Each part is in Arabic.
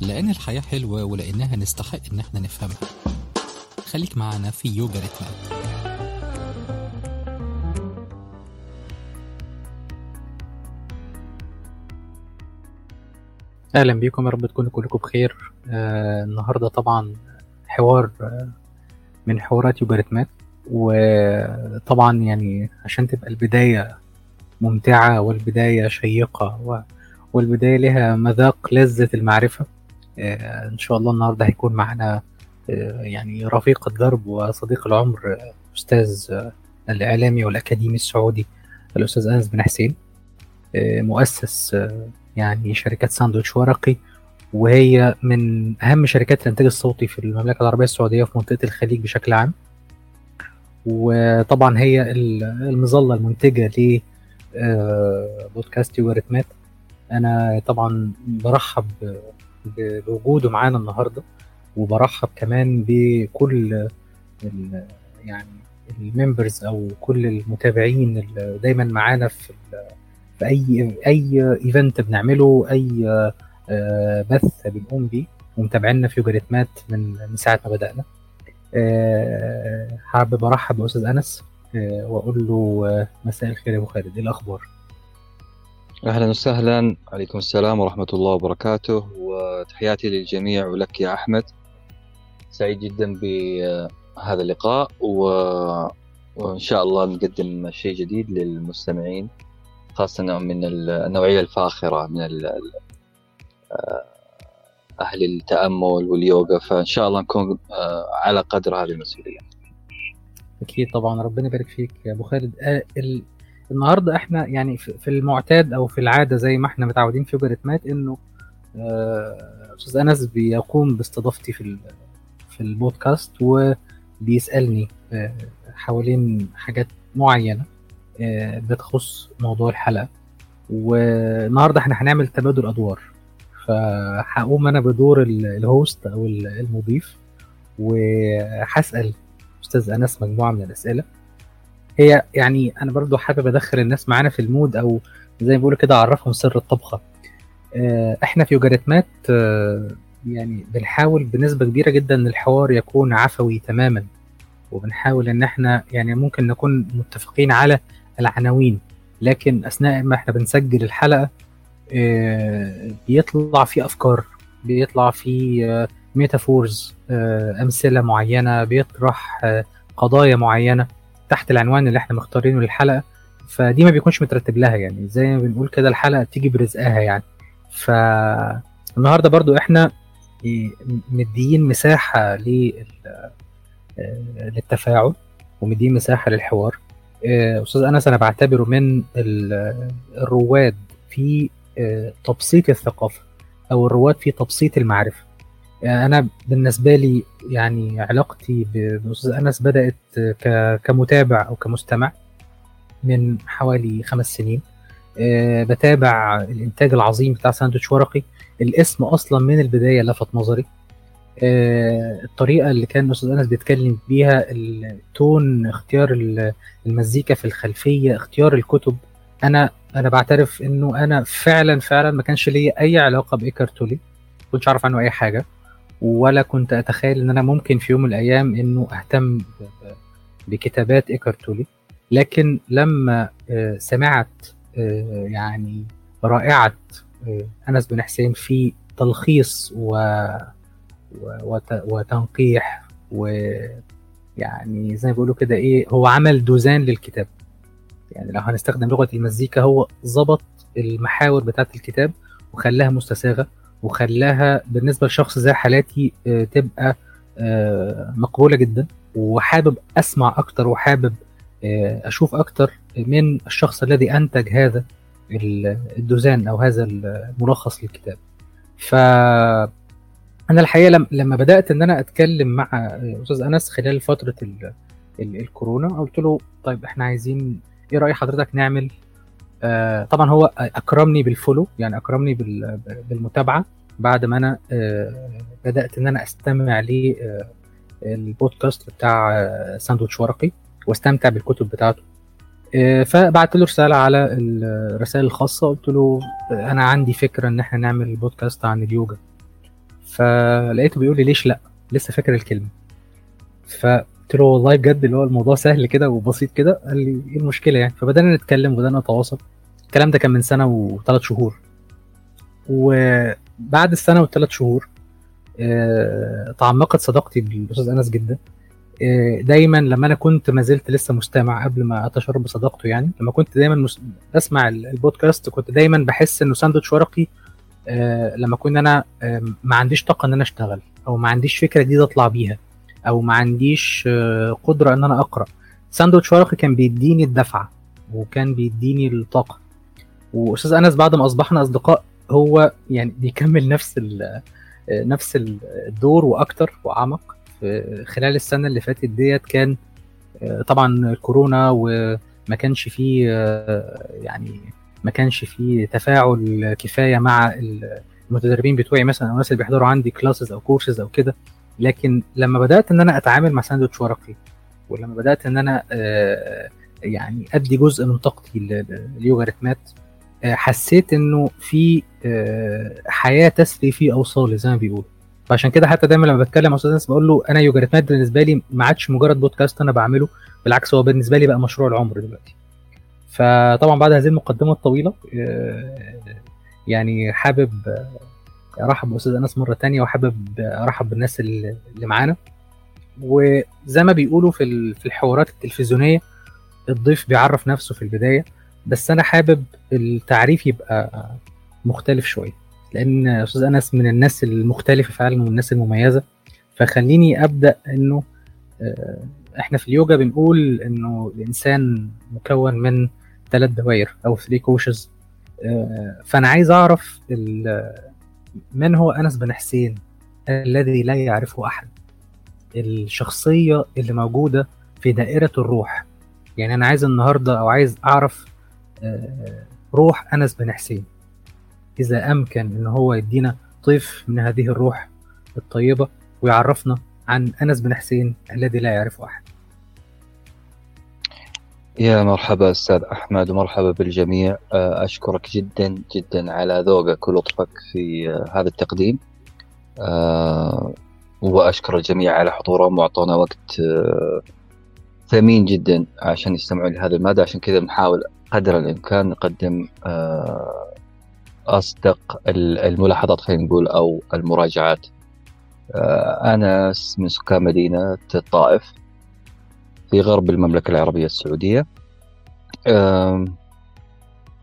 لأن الحياة حلوة ولأنها نستحق إن إحنا نفهمها. خليك معنا في يوجا ريتمات أهلا بيكم يا رب تكونوا كلكم بخير. آه النهارده طبعا حوار آه من حوارات يوجا ريتمات. وطبعا يعني عشان تبقى البداية ممتعة والبداية شيقة والبداية لها مذاق لذة المعرفة إن شاء الله النهارده هيكون معنا آه يعني رفيق الدرب وصديق العمر آه، أستاذ آه الإعلامي والأكاديمي السعودي الأستاذ أنس بن حسين آه مؤسس آه يعني شركة ساندويتش ورقي وهي من أهم شركات الإنتاج الصوتي في المملكة العربية السعودية وفي منطقة الخليج بشكل عام. وطبعا هي ال- المظلة المنتجة ل آه، بودكاست يوغاريتمات أنا طبعا برحب بوجوده معانا النهاردة وبرحب كمان بكل يعني الممبرز أو كل المتابعين اللي دايما معانا في في أي أي إيفنت بنعمله أي آه، بث بنقوم بيه ومتابعينا في يوجاريتمات من من ساعة ما بدأنا. آه، حابب أرحب بأستاذ أنس آه، وأقول له مساء الخير يا أبو خالد. إيه الأخبار؟ أهلا وسهلا. عليكم السلام ورحمة الله وبركاته. وتحياتي للجميع ولك يا أحمد. سعيد جدا بهذا اللقاء. و... وإن شاء الله نقدم شيء جديد للمستمعين خاصة من ال- النوعية الفاخرة من ال... آه، أهل التأمل واليوغا. فإن شاء الله نكون آه، على قدر هذه المسؤولية. أكيد طبعا. ربنا يبارك فيك يا أبو خالد. آه،. النهارده إحنا يعني في المعتاد أو في العادة زي ما إحنا متعودين في يوجاريتمات انه آه، أستاذ أنس بيقوم باستضافتي في في البودكاست وبيسألني آه، حوالين حاجات معينة آه، بتخص موضوع الحلقة. والنهارده إحنا هنعمل تبادل أدوار. فهقوم أنا بدور ال- الهوست أو ال- المضيف وهسأل أستاذ أنس مجموعة من الأسئلة. هي يعني أنا برضو حابب أدخل الناس معانا في المود أو زي ما بيقولوا كده أعرفهم سر الطبخة. آه، إحنا في يوجاريتمات آه، يعني بنحاول بنسبة كبيرة جدا إن الحوار يكون عفوي تماما. وبنحاول إن إحنا يعني ممكن نكون متفقين على العناوين. لكن أثناء ما إحنا بنسجل الحلقة آه، بيطلع في أفكار بيطلع في ميتافورز أمثلة معينة بيطرح قضايا معينة. تحت العنوان اللي إحنا مختارينه للحلقة فدي ما بيكونش مترتب لها يعني زي ما بنقول كده الحلقة بتيجي برزقها يعني. فالنهارده برضو إحنا مديين مساحة لل- آه، للتفاعل ومديين مساحة للحوار. آه، أستاذ أنس أنا بعتبره من ال- الرواد في آه، تبسيط الثقافة أو الرواد في تبسيط المعرفة. يعني أنا بالنسبة لي يعني علاقتي ب- باستاذ أنس بدأت كمتابع أو كمستمع من حوالي خمس سنين. أه بتابع الإنتاج العظيم بتاع ساندوتش ورقي. الاسم أصلا من البداية لفت نظري. أه الطريقة اللي كان أستاذ أنس بيتكلم بيها التون اختيار ال- المزيكا في الخلفية اختيار الكتب. أنا أنا بعترف إنه أنا فعلا فعلا ما كانش ليا أي علاقة بإيكارت تولي. ما كنتش أعرف عنه أي حاجة. ولا كنت أتخيل إن أنا ممكن في يوم من الأيام إنه أهتم بكتابات إيكارت تولي. لكن لما آه، سمعت آه، يعني رائعة آه، أنس بن حسين في تلخيص و و- وت- وتنقيح ويعني زي ما بيقولوا كده إيه هو عمل دوزان للكتاب. يعني لو هنستخدم لغة المزيكا هو ظبط المحاور بتاعة الكتاب وخلاها مستساغة. وخلاها بالنسبة لشخص زي حالاتي آه، تبقى آه، مقبولة جدا. وحابب أسمع أكتر وحابب آه، أشوف أكتر من الشخص الذي أنتج هذا ال- الدوزان أو هذا الملخص للكتاب. ف أنا الحقيقة لم- لما بدأت إن أنا أتكلم مع أستاذ أنس خلال فترة ال- ال- الكورونا قلت له طيب إحنا عايزين إيه رأي حضرتك نعمل طبعا هو أكرمني بالفولو يعني أكرمني بال- بالمتابعة بعد ما أنا آه بدأت إن أنا أستمع ل آه بتاع آه، ساندوتش ورقي واستمتع بالكتب بتاعته. آه، فبعت له رسالة على الرسائل الخاصة قلت له آه، أنا عندي فكرة إن إحنا نعمل بودكاست عن اليوجا. فلقيته بيقول لي ليش لأ؟ لسه فاكر الكلمة. فقلت له والله بجد اللي هو الموضوع سهل كده وبسيط كده قال لي إيه المشكلة يعني؟ فبدأنا نتكلم وبدأنا نتواصل. الكلام ده كان من سنة وثلاث شهور. وبعد السنة والثلاث شهور آه، تعمقت صداقتي بالأستاذ أنس جدا. آه، دايما لما أنا كنت ما زلت لسه مستمع قبل ما أتشرب بصداقته يعني لما كنت دايما بسمع ال- البودكاست كنت دايما بحس إنه ساندوتش ورقي آه، لما كنت أنا ما عنديش طاقة إن أنا أشتغل أو ما عنديش فكرة جديدة أطلع بيها. أو ما عنديش آه، قدرة إن أنا أقرأ. ساندوتش ورقي كان بيديني الدفعة وكان بيديني الطاقة. وأستاذ أنس بعد ما أصبحنا أصدقاء هو يعني بيكمل نفس ال- نفس الدور وأكتر وأعمق. خلال السنة اللي فاتت ديت كان آه، طبعا الكورونا وما كانش فيه آه، يعني ما كانش فيه تفاعل كفاية مع المتدربين بتوعي مثلا أو الناس اللي بيحضروا عندي classes أو كورسز أو كده. لكن لما بدأت إن أنا أتعامل مع ساندوتش ورقي ولما بدأت إن أنا آه، يعني أدي جزء من طاقتي ل- ل- لليوجا retreats آه، حسيت إنه في آه، حياة تسري في أوصالي زي ما بيقولوا. فعشان كده حتى دايما لما بتكلم مع أستاذ انس بقول له أنا يوجا ريتمات بالنسبة لي ما عادش مجرد بودكاست أنا بعمله بالعكس هو بالنسبة لي بقى مشروع العمر دلوقتي. فطبعا بعد هذه المقدمة الطويلة يعني حابب آه، ارحب باستاذ انس مرة تانية وحابب ارحب بالناس اللي معانا. وزي ما بيقولوا في في الحوارات التلفزيونية الضيف بيعرف نفسه في البداية بس أنا حابب التعريف يبقى مختلف شوية. لأن أستاذ أنس من الناس المختلفة فعلا والناس المميزة. فخليني أبدأ إنه آه، إحنا في اليوجا بنقول إنه الإنسان مكون من ثلاث دوائر أو ثري كوشز فأنا عايز أعرف من هو أنس بن حسين الذي لا يعرفه أحد؟ الشخصية اللي موجودة في دائرة الروح. يعني أنا عايز النهارده أو عايز أعرف آه، روح أنس بن حسين. إذا أمكن إن هو يدينا طيف من هذه الروح الطيبة ويعرفنا عن أنس بن حسين الذي لا يعرفه أحد. يا مرحبا أستاذ أحمد ومرحبا بالجميع. آه، أشكرك جدا جدا على ذوقك ولطفك في آه، هذا التقديم. آه، وأشكر الجميع على حضورهم وأعطونا وقت ثمين جدا عشان يستمعون لهذا المادة عشان كذا بنحاول قدر الإمكان نقدم أصدق ال- الملاحظات خلينا نقول أو المراجعات. أنا من سكان مدينة الطائف. في غرب المملكة العربية السعودية.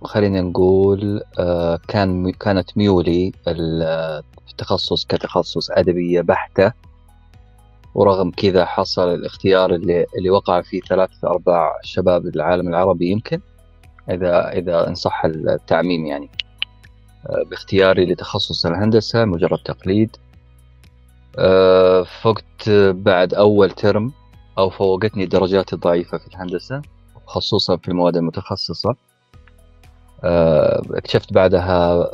خلينا نقول آه، كان كانت ميولي التخصص كتخصص أدبية بحتة. ورغم كذا حصل الاختيار اللي, اللي وقع فيه ثلاثة أرباع شباب العالم العربي يمكن إذا إذا إن صح التعميم يعني. آه، باختياري لتخصص الهندسة مجرد تقليد. آه، فقت بعد أول ترم أو فوقتني درجاتي الضعيفة في الهندسة خصوصا في المواد المتخصصة. آه، اكتشفت بعدها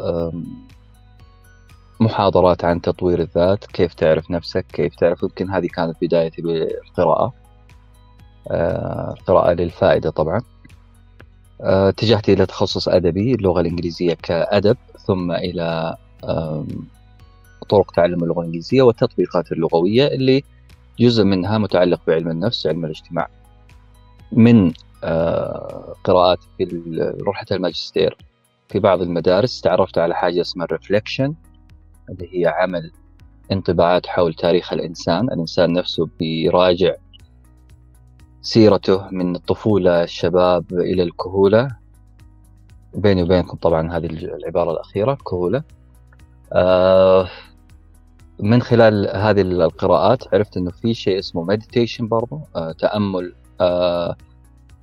محاضرات عن تطوير الذات كيف تعرف نفسك كيف تعرف يمكن هذه كانت بدايتي بالقراءة. آه، القراءة للفائدة طبعا. آه، اتجهت إلى تخصص أدبي اللغة الإنجليزية كأدب ثم إلى طرق تعلم اللغة الإنجليزية والتطبيقات اللغوية اللي جزء منها متعلق بعلم النفس علم الاجتماع. من آه، قراءاتي في رحلة الماجستير في بعض المدارس تعرفت على حاجة اسمها ال reflection اللي هي عمل انطباعات حول تاريخ الإنسان. الإنسان نفسه بيراجع سيرته من الطفولة الشباب إلى الكهولة. بيني وبينكم طبعا هذه العبارة الأخيرة كهولة. آه، من خلال هذه القراءات عرفت إنه في شيء اسمه meditation برضو آه، تأمل آه،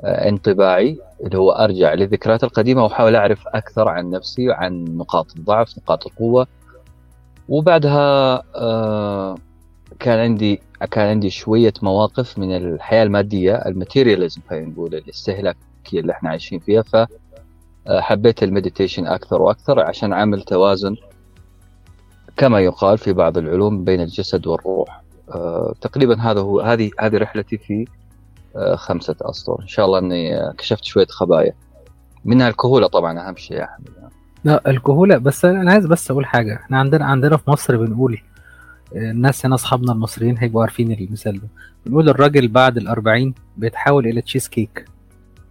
آه، انطباعي اللي هو أرجع للذكريات القديمة وأحاول أعرف أكثر عن نفسي وعن نقاط الضعف نقاط القوة. وبعدها كان عندي كان عندي شوية مواقف من الحياة المادية ال materialism خلينا نقول الاستهلاكيه اللي إحنا عايشين فيها. فحبيت ال meditation أكثر وأكثر عشان اعمل توازن كما يقال في بعض العلوم بين الجسد والروح. آه، تقريبا هذا هو هذه هذه رحلتي في آه، خمسة أسطر. إن شاء الله أني آه، كشفت شوية خبايا. منها الكهولة طبعا أهم شيء يا أحمد لا الكهولة بس أنا عايز بس أقول حاجة. إحنا عندنا عندنا في مصر بنقول الناس هنا أصحابنا المصريين هيبقوا عارفين المثال ده. بنقول الراجل بعد الأربعين بيتحول إلى تشيز كيك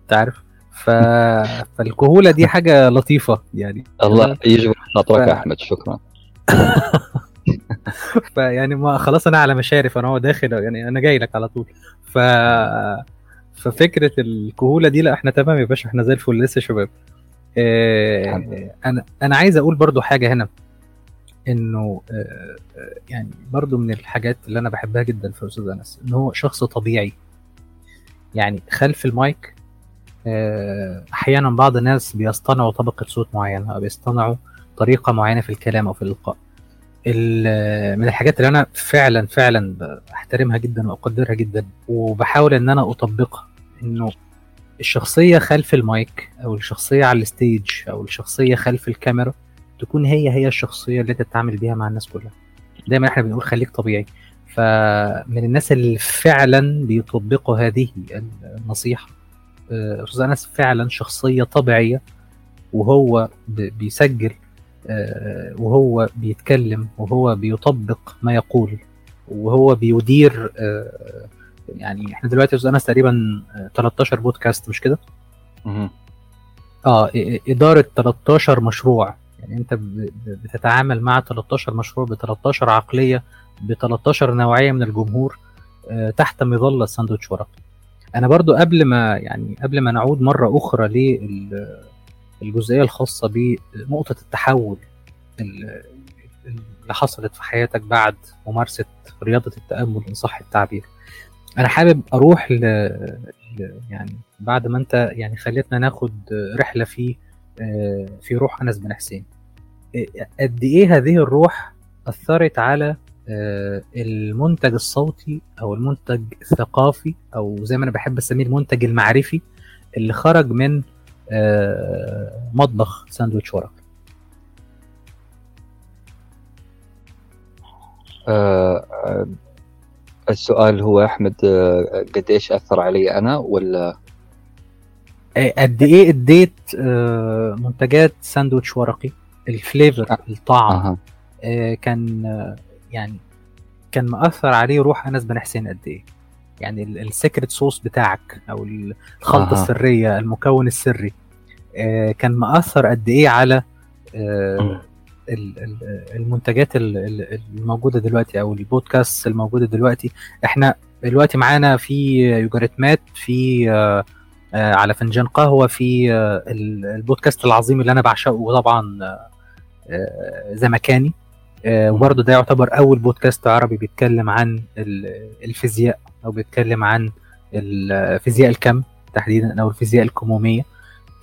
انت عارف ف... فالكهولة دي حاجة لطيفة يعني. الله يجبر خاطرك ف- يا أحمد. شكرا. فيعني ما خلاص أنا على مشارف أنا هو داخل يعني أنا جاي لك على طول. ف ففكرة الكهولة دي لا إحنا تمام يا باشا إحنا زي الفل لسه شباب. لله. أنا أنا عايز أقول برضو حاجة هنا إنه آه، آه، يعني برضو من الحاجات اللي أنا بحبها جدا في أستاذ أنس إن هو شخص طبيعي. يعني خلف المايك آه، أحيانا بعض الناس بيصطنعوا طبقة صوت معينة أو بيصطنعوا طريقة معينة في الكلام أو في الإلقاء. ال- من الحاجات اللي أنا فعلا فعلا بحترمها جدا وأقدرها جدا وبحاول إن أنا أطبقها إنه الشخصية خلف المايك أو الشخصية على الستيج أو الشخصية خلف الكاميرا تكون هي هي الشخصية اللي أنت تتعامل بيها مع الناس كلها. دايما إحنا بنقول خليك طبيعي. فمن الناس اللي فعلا بيطبقوا هذه النصيحة آه، أستاذ أنس فعلا شخصية طبيعية وهو بيسجل وهو بيتكلم وهو بيطبق ما يقول وهو بيدير آه، يعني إحنا دلوقتي يا أستاذ تقريبا آه، 13 بودكاست مش كده؟ آه إدارة 13 مشروع. يعني أنت بتتعامل مع 13 مشروع ب 13 عقلية ب 13 نوعية من الجمهور آه، تحت مظلة ساندوتش ورقي أنا برضو قبل ما يعني قبل ما نعود مرة أخرى للجزئيه الخاصة بنقطة التحول ال- اللي حصلت في حياتك بعد ممارسة رياضة التأمل إن صح التعبير. أنا حابب أروح ل... ل... يعني بعد ما أنت يعني خليتنا ناخد رحلة في آه، في روح أنس بن حسين. قد إيه هذه الروح أثرت على آه، المنتج الصوتي أو المنتج الثقافي أو زي ما أنا بحب أسميه المنتج المعرفي اللي خرج من مطبخ ساندويتش ورق. آه، آه، السؤال هو أحمد آه، قد إيش أثر علي أنا ولا؟ آه، قد إيه أديت آه، منتجات ساندويتش ورقي؟ ال flavor آه. الطعم. آه، كان آه، يعني كان مأثر عليه روح أنس بن حسين قد إيه؟ يعني ال secret sauce بتاعك أو الخلطة أها. السرية المكون السري. آه، كان مأثر قد إيه على آه، ال- ال- المنتجات ال- ال- الموجودة دلوقتي أو البودكاست الموجودة دلوقتي. إحنا دلوقتي معانا في يوجا retreats في آه، آه، على فنجان قهوة في آه، ال- البودكاست العظيم اللي أنا بعشقه طبعا آه، آه، زمكاني. آه، وبرضه ده يعتبر أول بودكاست عربي بيتكلم عن ال- الفيزياء أو بيتكلم عن فيزياء الكم تحديدا أو الفيزياء الكمومية.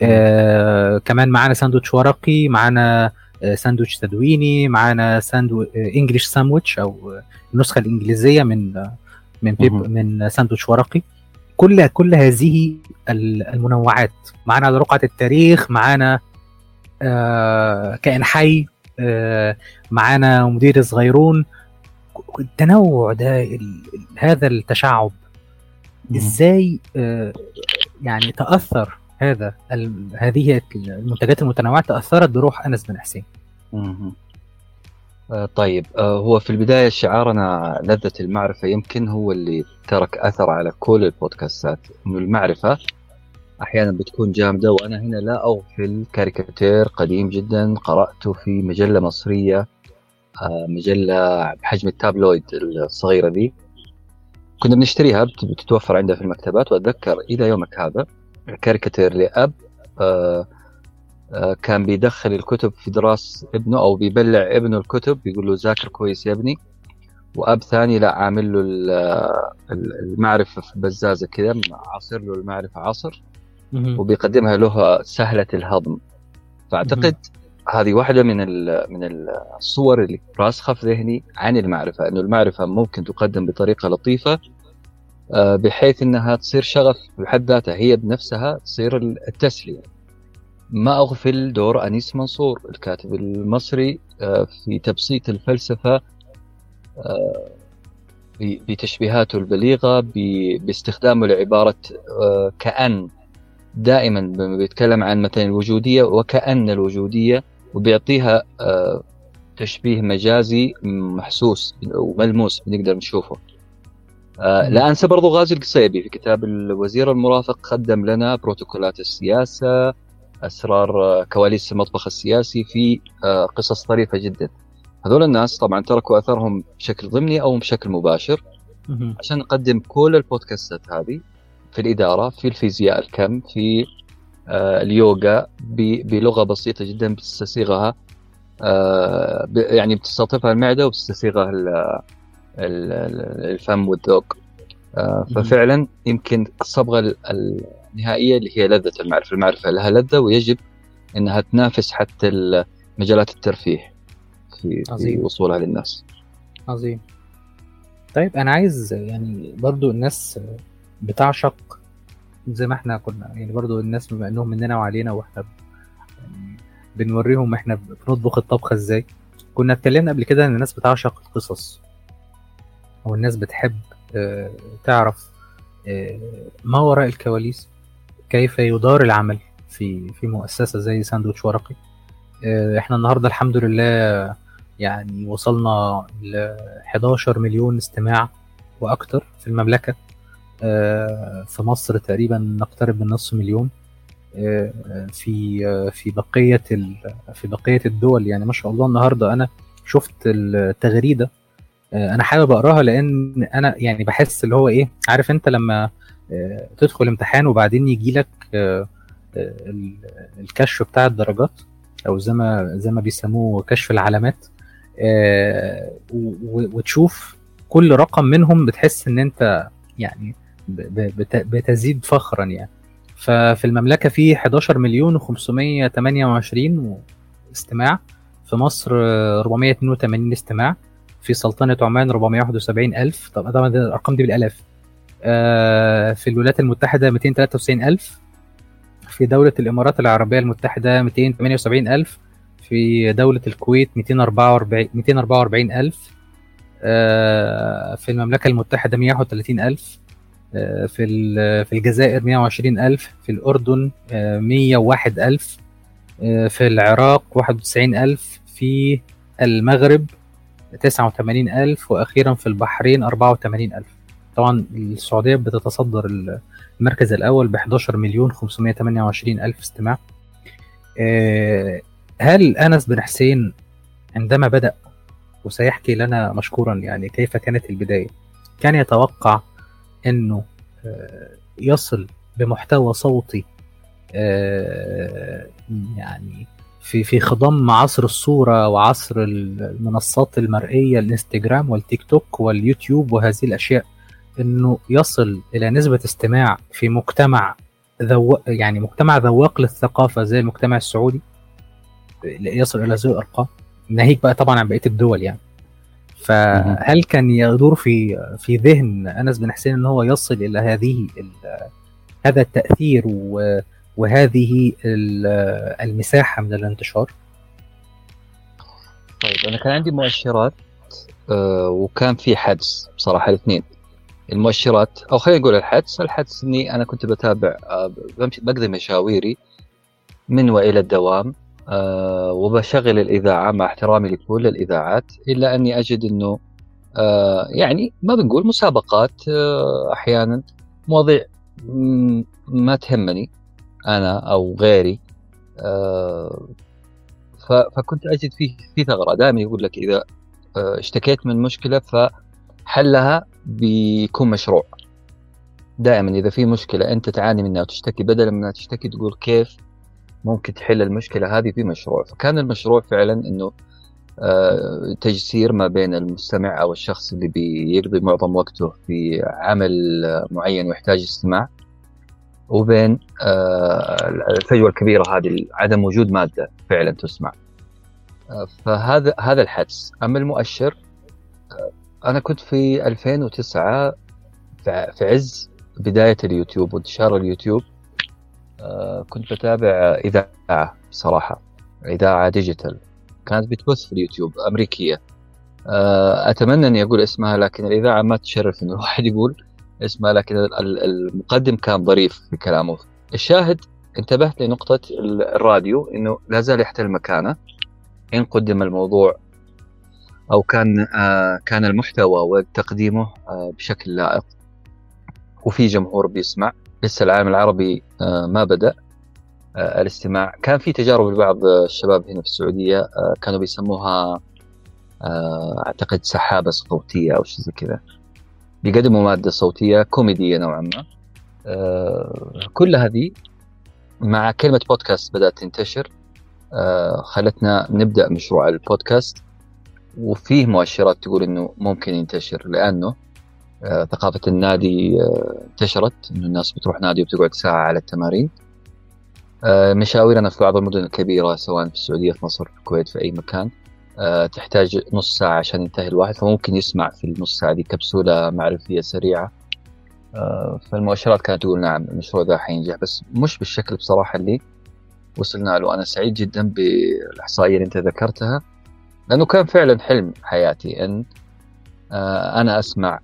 آه كمان معانا ساندوتش ورقي معانا آه ساندوتش تدويني معانا ساندو آه English sandwich أو آه، النسخة الإنجليزية من آه، من بيب. من ساندوتش ورقي. كل كل هذه ال- المنوعات. معانا رقعة التاريخ معانا آه كائن حي آه معانا مدير صغيرون التنوع ده هذا التشعب. إزاي آه، يعني تأثر هذا هذه المنتجات المتنوعة تأثرت بروح أنس بن حسين. آه، طيب آه، هو في البداية شعارنا لذة المعرفة يمكن هو اللي ترك أثر على كل البودكاستات إنه المعرفة أحيانا بتكون جامدة وأنا هنا لا أغفل. كاريكاتير قديم جدا قرأته في مجلة مصرية آه، مجلة بحجم ال tabloid الصغيرة دي كنا بنشتريها بت- بتتوفر عندها في المكتبات وأتذكر إلى يومك هذا كاريكاتير لأب آه، آه، كان بيدخل الكتب في دراس ابنه أو بيبلع ابنه الكتب بيقول له ذاكر كويس يا ابني. وأب ثاني لا عامل له ال- ال- المعرفة في بزازة كذا عاصر له المعرفة عصر. وبيقدمها له سهلة الهضم. فأعتقد هذه واحدة من من الصور اللي راسخة في ذهني عن المعرفة إنه المعرفة ممكن تقدم بطريقة لطيفة آه، بحيث إنها تصير شغف بحد ذاتها هي بنفسها تصير التسلية. ما أغفل دور أنيس منصور الكاتب المصري آه، في تبسيط الفلسفة آه، بتشبيهاته البليغة باستخدامه لعبارة كأن. دائما بيتكلم عن مثلا الوجودية وكأن الوجودية وبيعطيها آه، تشبيه مجازي محسوس وملموس بنقدر نشوفه. آه لا أنسى برضو غازي القصيبي في كتاب الوزير المرافق قدم لنا بروتوكولات السياسة أسرار آه، كواليس المطبخ السياسي في قصص طريفة جدا. هذول الناس طبعا تركوا أثرهم بشكل ضمني أو بشكل مباشر. عشان نقدم كل البودكاستات هذه في الإدارة في الفيزياء الكم في آه اليوغا بلغة بسيطة جدا بتستسيغها آه يعني بتستلطفها المعدة وبتستسيغها الفم والذوق آه ففعلا يمكن الصبغة النهائية اللي هي لذة المعرفة، المعرفة لها لذة ويجب إنها تنافس حتى مجالات الترفيه في, عظيم. في وصولها للناس. عظيم. طيب أنا عايز يعني برضو الناس بتعشق زي ما إحنا كنا يعني برضو الناس بما انهم مننا وعلينا وإحنا يعني بنوريهم إحنا بنطبخ الطبخه إزاي. كنا اتكلمنا قبل كده إن الناس بتعشق القصص أو الناس بتحب آه، تعرف آه، ما وراء الكواليس كيف يدار العمل في في مؤسسة زي ساندوتش ورقي. آه، إحنا النهارده الحمد لله يعني وصلنا ل 11 مليون استماع وأكتر في المملكة. في مصر تقريبا نقترب من نصف مليون في في بقية في بقية الدول. يعني ما شاء الله النهارده أنا شفت التغريدة آه، أنا حابب أقراها لأن أنا يعني بحس اللي هو إيه عارف أنت لما آه، تدخل امتحان وبعدين يجي لك آه، الكشف بتاع الدرجات أو زي ما زي ما بيسموه كشف العلامات وتشوف كل رقم منهم بتحس إن أنت يعني بتزيد فخرا يعني. ففي المملكة في 11 مليون و528 استماع. في مصر 482 استماع. في سلطنة عمان 471 ألف. طبعا الأرقام دي بالآلاف آه، في الولايات المتحدة 293 ألف. في دولة الإمارات العربية المتحدة 278 ألف. في دولة الكويت 244 244 ألف. آه، في المملكة المتحدة 131 ألف. في في الجزائر 120 ألف في الأردن 101 ألف في العراق 91 ألف في المغرب 89000 وأخيرا في البحرين 84000 طبعا السعودية بتتصدر المركز الأول ب 11 مليون 528 ألف استماع. آه، هل أنس بن حسين عندما بدأ وسيحكي لنا مشكورا يعني كيف كانت البداية كان يتوقع إنه آه، يصل بمحتوى صوتي آه، يعني في في خضم عصر الصورة وعصر المنصات المرئية الإنستجرام والتيك توك واليوتيوب وهذه الأشياء إنه يصل إلى نسبة استماع في مجتمع ذو يعني مجتمع ذواق للثقافة زي المجتمع السعودي يصل إلى هذه الارقام ناهيك بقى طبعا عن بقية الدول يعني. فهل كان يدور في في ذهن أنس بن حسين إن هو يصل إلى هذه هذا التأثير و وهذه المساحة من الانتشار؟ طيب أنا كان عندي مؤشرات آه، وكان في حدس بصراحة الاثنين. المؤشرات أو خلينا نقول الحدس الحدس إني أنا كنت بتابع آه، بقضي مشاويري من وإلى الدوام أه وبشغل الإذاعة مع احترامي لكل الإذاعات إلا أني أجد أنه أه يعني ما بنقول مسابقات أه أحيانا مواضيع ما تهمني أنا أو غيري آه، فكنت أجد فيه في ثغرة. دائما يقول لك آه، اشتكيت من مشكلة فحلها بيكون مشروع. دائما إذا في مشكلة أنت تعاني منها وتشتكي بدلا من تشتكي تقول كيف ممكن تحل المشكلة هذه في مشروع. فكان المشروع فعلا إنه آه، تجسير ما بين المستمع أو الشخص اللي بيقضي معظم وقته في عمل معين ويحتاج استماع وبين آه، الفجوة الكبيرة هذه عدم وجود مادة فعلا تسمع. آه، فهذا هذا الحدس. أما المؤشر أنا كنت في 2009 في عز بداية اليوتيوب وانتشار اليوتيوب كنت بتابع إذاعة بصراحه إذاعة digital كانت بتبث في اليوتيوب أمريكية. أتمنى اني أقول اسمها لكن الإذاعة ما تشرف انه الواحد يقول اسمه لكن المقدم كان ظريف في كلامه. الشاهد انتبهت لنقطة الراديو إنه لا زال يحتل مكانه. إن قدم الموضوع أو كان كان المحتوى وتقديمه بشكل لائق وفي جمهور بيسمع. لسه العالم العربي ما بدأ. الاستماع. كان في تجارب لبعض الشباب هنا في السعودية كانوا بيسموها أعتقد سحابة صوتية أو شيء زي كذا. بيقدموا مادة صوتية كوميدية نوعا ما. كل هذه مع كلمة بودكاست بدأت تنتشر. خلتنا نبدأ مشروع البودكاست. وفيه مؤشرات تقول إنه ممكن ينتشر لأنه ثقافة النادي انتشرت انه الناس بتروح نادي وبتقعد ساعة على التمارين. مشاويرنا في بعض المدن الكبيرة سواء في السعودية في مصر في الكويت في أي مكان تحتاج نص ساعة عشان ينتهي الواحد فممكن يسمع في النص ساعة دي كبسولة معرفية سريعة. فالمؤشرات كانت تقول نعم المشروع ذا حينجح بس مش بالشكل بصراحة اللي وصلنا له. أنا سعيد جدا بالإحصائية اللي أنت ذكرتها لأنه كان فعلا حلم حياتي أن أنا أسمع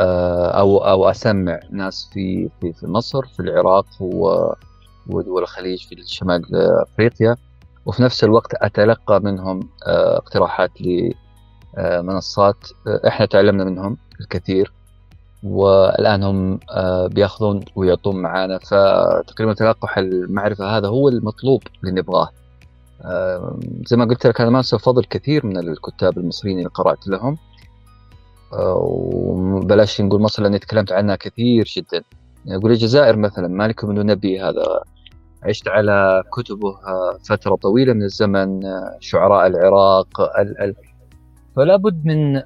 أو أو أسمع ناس في في في مصر في العراق ودول الخليج في شمال أفريقيا. وفي نفس الوقت أتلقى منهم اقتراحات لمنصات إحنا تعلمنا منهم الكثير. والآن هم بيأخذون ويعطون معانا. فتقريبا تلقح المعرفة هذا هو المطلوب اللي نبغاه. زي ما قلت لك أنا ما فضل كثير من الكتاب المصريين اللي قرأت لهم. وبلاش نقول مصر لأني تكلمت عنها كثير جدا. يقول الجزائر مثلا مالك بن نبي هذا؟ عشت على كتبه فترة طويلة من الزمن شعراء العراق ال ال. فلا بد من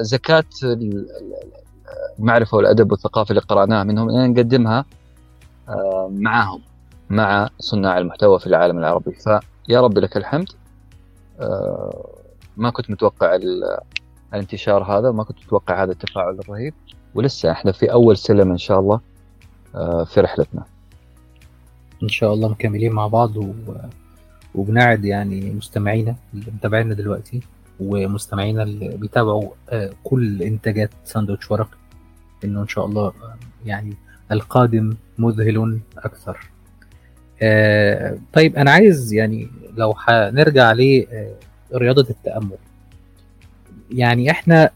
زكاة المعرفة والأدب والثقافة اللي قرأناها منهم أن نقدمها معهم مع صناع المحتوى في العالم العربي. فيا رب لك الحمد. ما كنت متوقع الانتشار هذا وما كنت متوقع هذا التفاعل الرهيب. ولسه إحنا في أول سلم إن شاء الله في رحلتنا. إن شاء الله مكملين مع بعض و... وبنعد يعني مستمعينا اللي متابعينا دلوقتي ومستمعينا اللي بيتابعوا كل إنتاجات ساندوتش ورق. إنه إن شاء الله يعني القادم مذهل أكثر. طيب أنا عايز يعني لو هنرجع لرياضه التأمل. يعني إحنا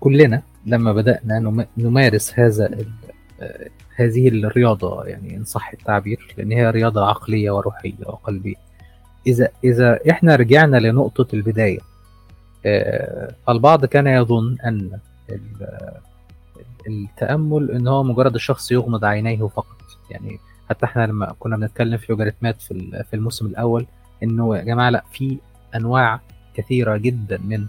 كلنا لما بدأنا نمارس هذا هذه الرياضة يعني إن صح التعبير لأن هي رياضة عقلية وروحية وقلبية. إذا إذا إحنا رجعنا لنقطة البداية البعض كان يظن أن التأمل إن هو مجرد الشخص يغمض عينيه فقط. يعني حتى إحنا لما كنا بنتكلم في لوجاريتمات في الموسم الأول إنه يا جماعة لأ في أنواع كثيرة جدا من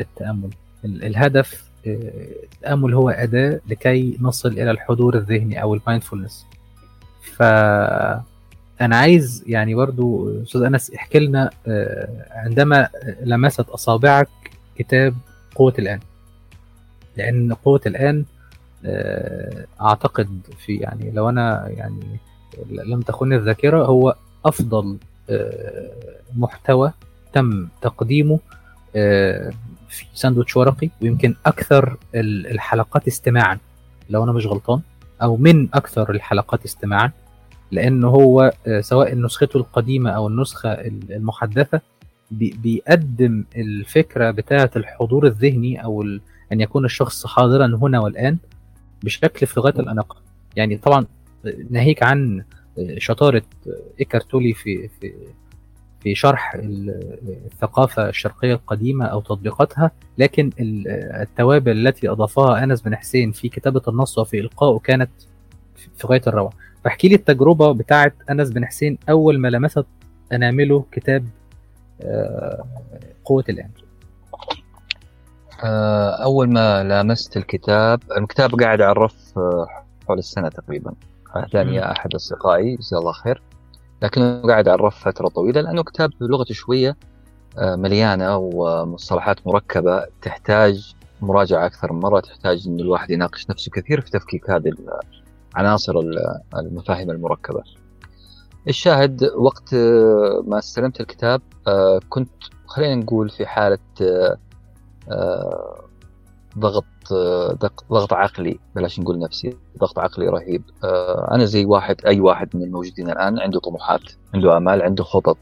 التأمل. الهدف التأمل هو أداة لكي نصل إلى الحضور الذهني أو المايندفولنس. ف أنا عايز يعني برضو أستاذ أنس احكي لنا عندما لمست أصابعك كتاب قوة الآن. لأن قوة الآن أعتقد في يعني لو أنا يعني لم تخن الذاكرة هو أفضل محتوى تم تقديمه في ساندوتش ورقي ويمكن أكثر الحلقات استماعا لو أنا مش غلطان أو من أكثر الحلقات استماعا لأنه هو سواء نسخته القديمة أو النسخة المحدثة بيقدم الفكرة بتاعة الحضور الذهني أو أن يكون الشخص حاضرا هنا والآن بشكل في غاية الأناقة. يعني طبعا ناهيك عن شطارة ايكارتولي في في في شرح الثقافة الشرقية القديمة أو تطبيقاتها لكن التوابل التي أضافها أنس بن حسين في كتابة النص وفي إلقائه كانت في غاية الروعة. فاحكي لي التجربة بتاعة أنس بن حسين أول ما لمست أنامله كتاب قوة الآن. أول ما لامست الكتاب الكتاب قاعد على الرف حول السنة تقريبا. أهداني أحد أصدقائي جزاه الله خير. لكنه قاعد على الرف فترة طويلة لأنه كتاب لغته شوية مليانة ومصطلحات مركبة تحتاج مراجعة أكثر من مرة تحتاج أن الواحد يناقش نفسه كثير في تفكيك هذه عناصر المفاهيم المركبة. الشاهد وقت ما استلمت الكتاب كنت خلينا نقول في حالة ضغط ضغط عقلي بلاش نقول نفسي ضغط عقلي رهيب. أنا زي واحد أي واحد من الموجودين الآن عنده طموحات عنده آمال عنده خطط.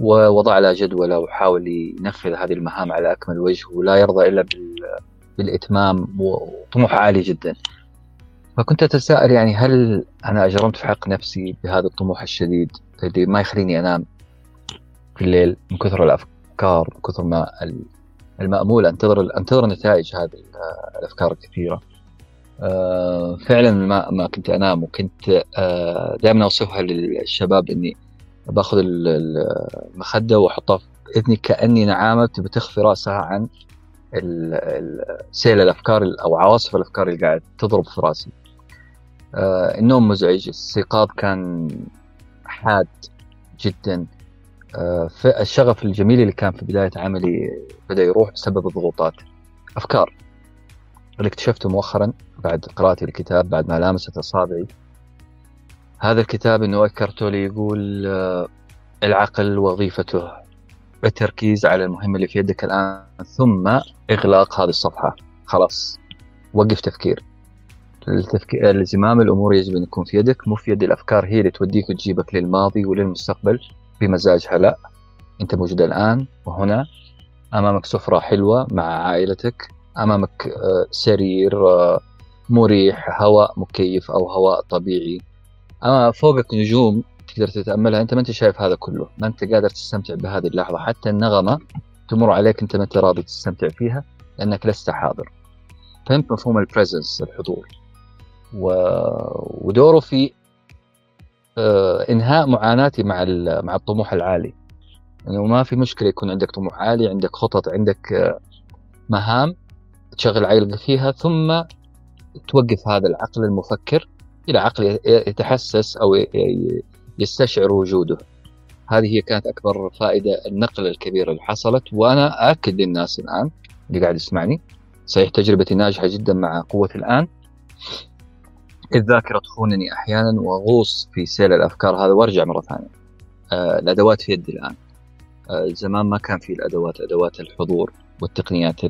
ووضع لها جدولة وحاول ينفذ هذه المهام على أكمل وجه ولا يرضى إلا بالإتمام وطموح عالي جدا. فكنت أتساءل يعني هل أنا أجرمت في حق نفسي بهذا الطموح الشديد اللي ما يخليني أنام في الليل من كثر الأفكار من كثر ما المأمول أنتظر أنتظر نتائج هذه الأفكار الكثيرة آه، فعلا ما ما كنت أنام وكنت آه، دائما أوصفها للشباب إني باخذ المخدة وأحطها في إذني كأني نعامه تبي تخفي رأسها عن سيل الأفكار أو عواصف الأفكار اللي قاعد تضرب في رأسي. آه، النوم مزعج، الاستيقاظ كان حاد جدا. الشغف الجميل اللي كان في بداية عملي بدأ يروح بسبب الضغوطات. أفكار. اللي اكتشفته مؤخرا بعد قراءتي الكتاب بعد ما لامست أصابعي هذا الكتاب إنه اكرته لي يقول آه، العقل وظيفته التركيز على المهمة اللي في يدك الآن ثم إغلاق هذه الصفحة. خلاص. وقف تفكير. التفكير الزمام الأمور يجب أن يكون في يدك مو في يد الأفكار هي اللي توديك وتجيبك للماضي وللمستقبل. بمزاجها لا أنت موجود الآن وهنا. أمامك سفرة حلوة مع عائلتك. أمامك آه، سرير آه، مريح هواء مكيف أو هواء طبيعي. أما فوقك نجوم تقدر تتأملها. أنت ما أنت شايف هذا كله. ما أنت قادر تستمتع بهذه اللحظة. حتى النغمة تمر عليك أنت ما أنت راضي تستمتع فيها لأنك لست حاضر. فهمت مفهوم البريزنس الحضور. و... ودوره في إنهاء معاناتي مع مع الطموح العالي. انه يعني ما في مشكلة يكون عندك طموح عالي عندك خطط عندك آه، مهام تشغل عقلك فيها ثم توقف هذا العقل المفكر إلى عقل يتحسس أو يستشعر وجوده. هذه هي كانت أكبر فائدة النقلة الكبيرة اللي حصلت وأنا اكد للناس الآن اللي قاعد يسمعني صحيح تجربتي ناجحة جدا مع قوة الآن. الذاكرة تخونني أحيانا وأغوص في سيل الأفكار. هذا وأرجع مرة ثانية. آه الأدوات في يدي الآن. آه زمان ما كان في الأدوات أدوات الحضور والتقنيات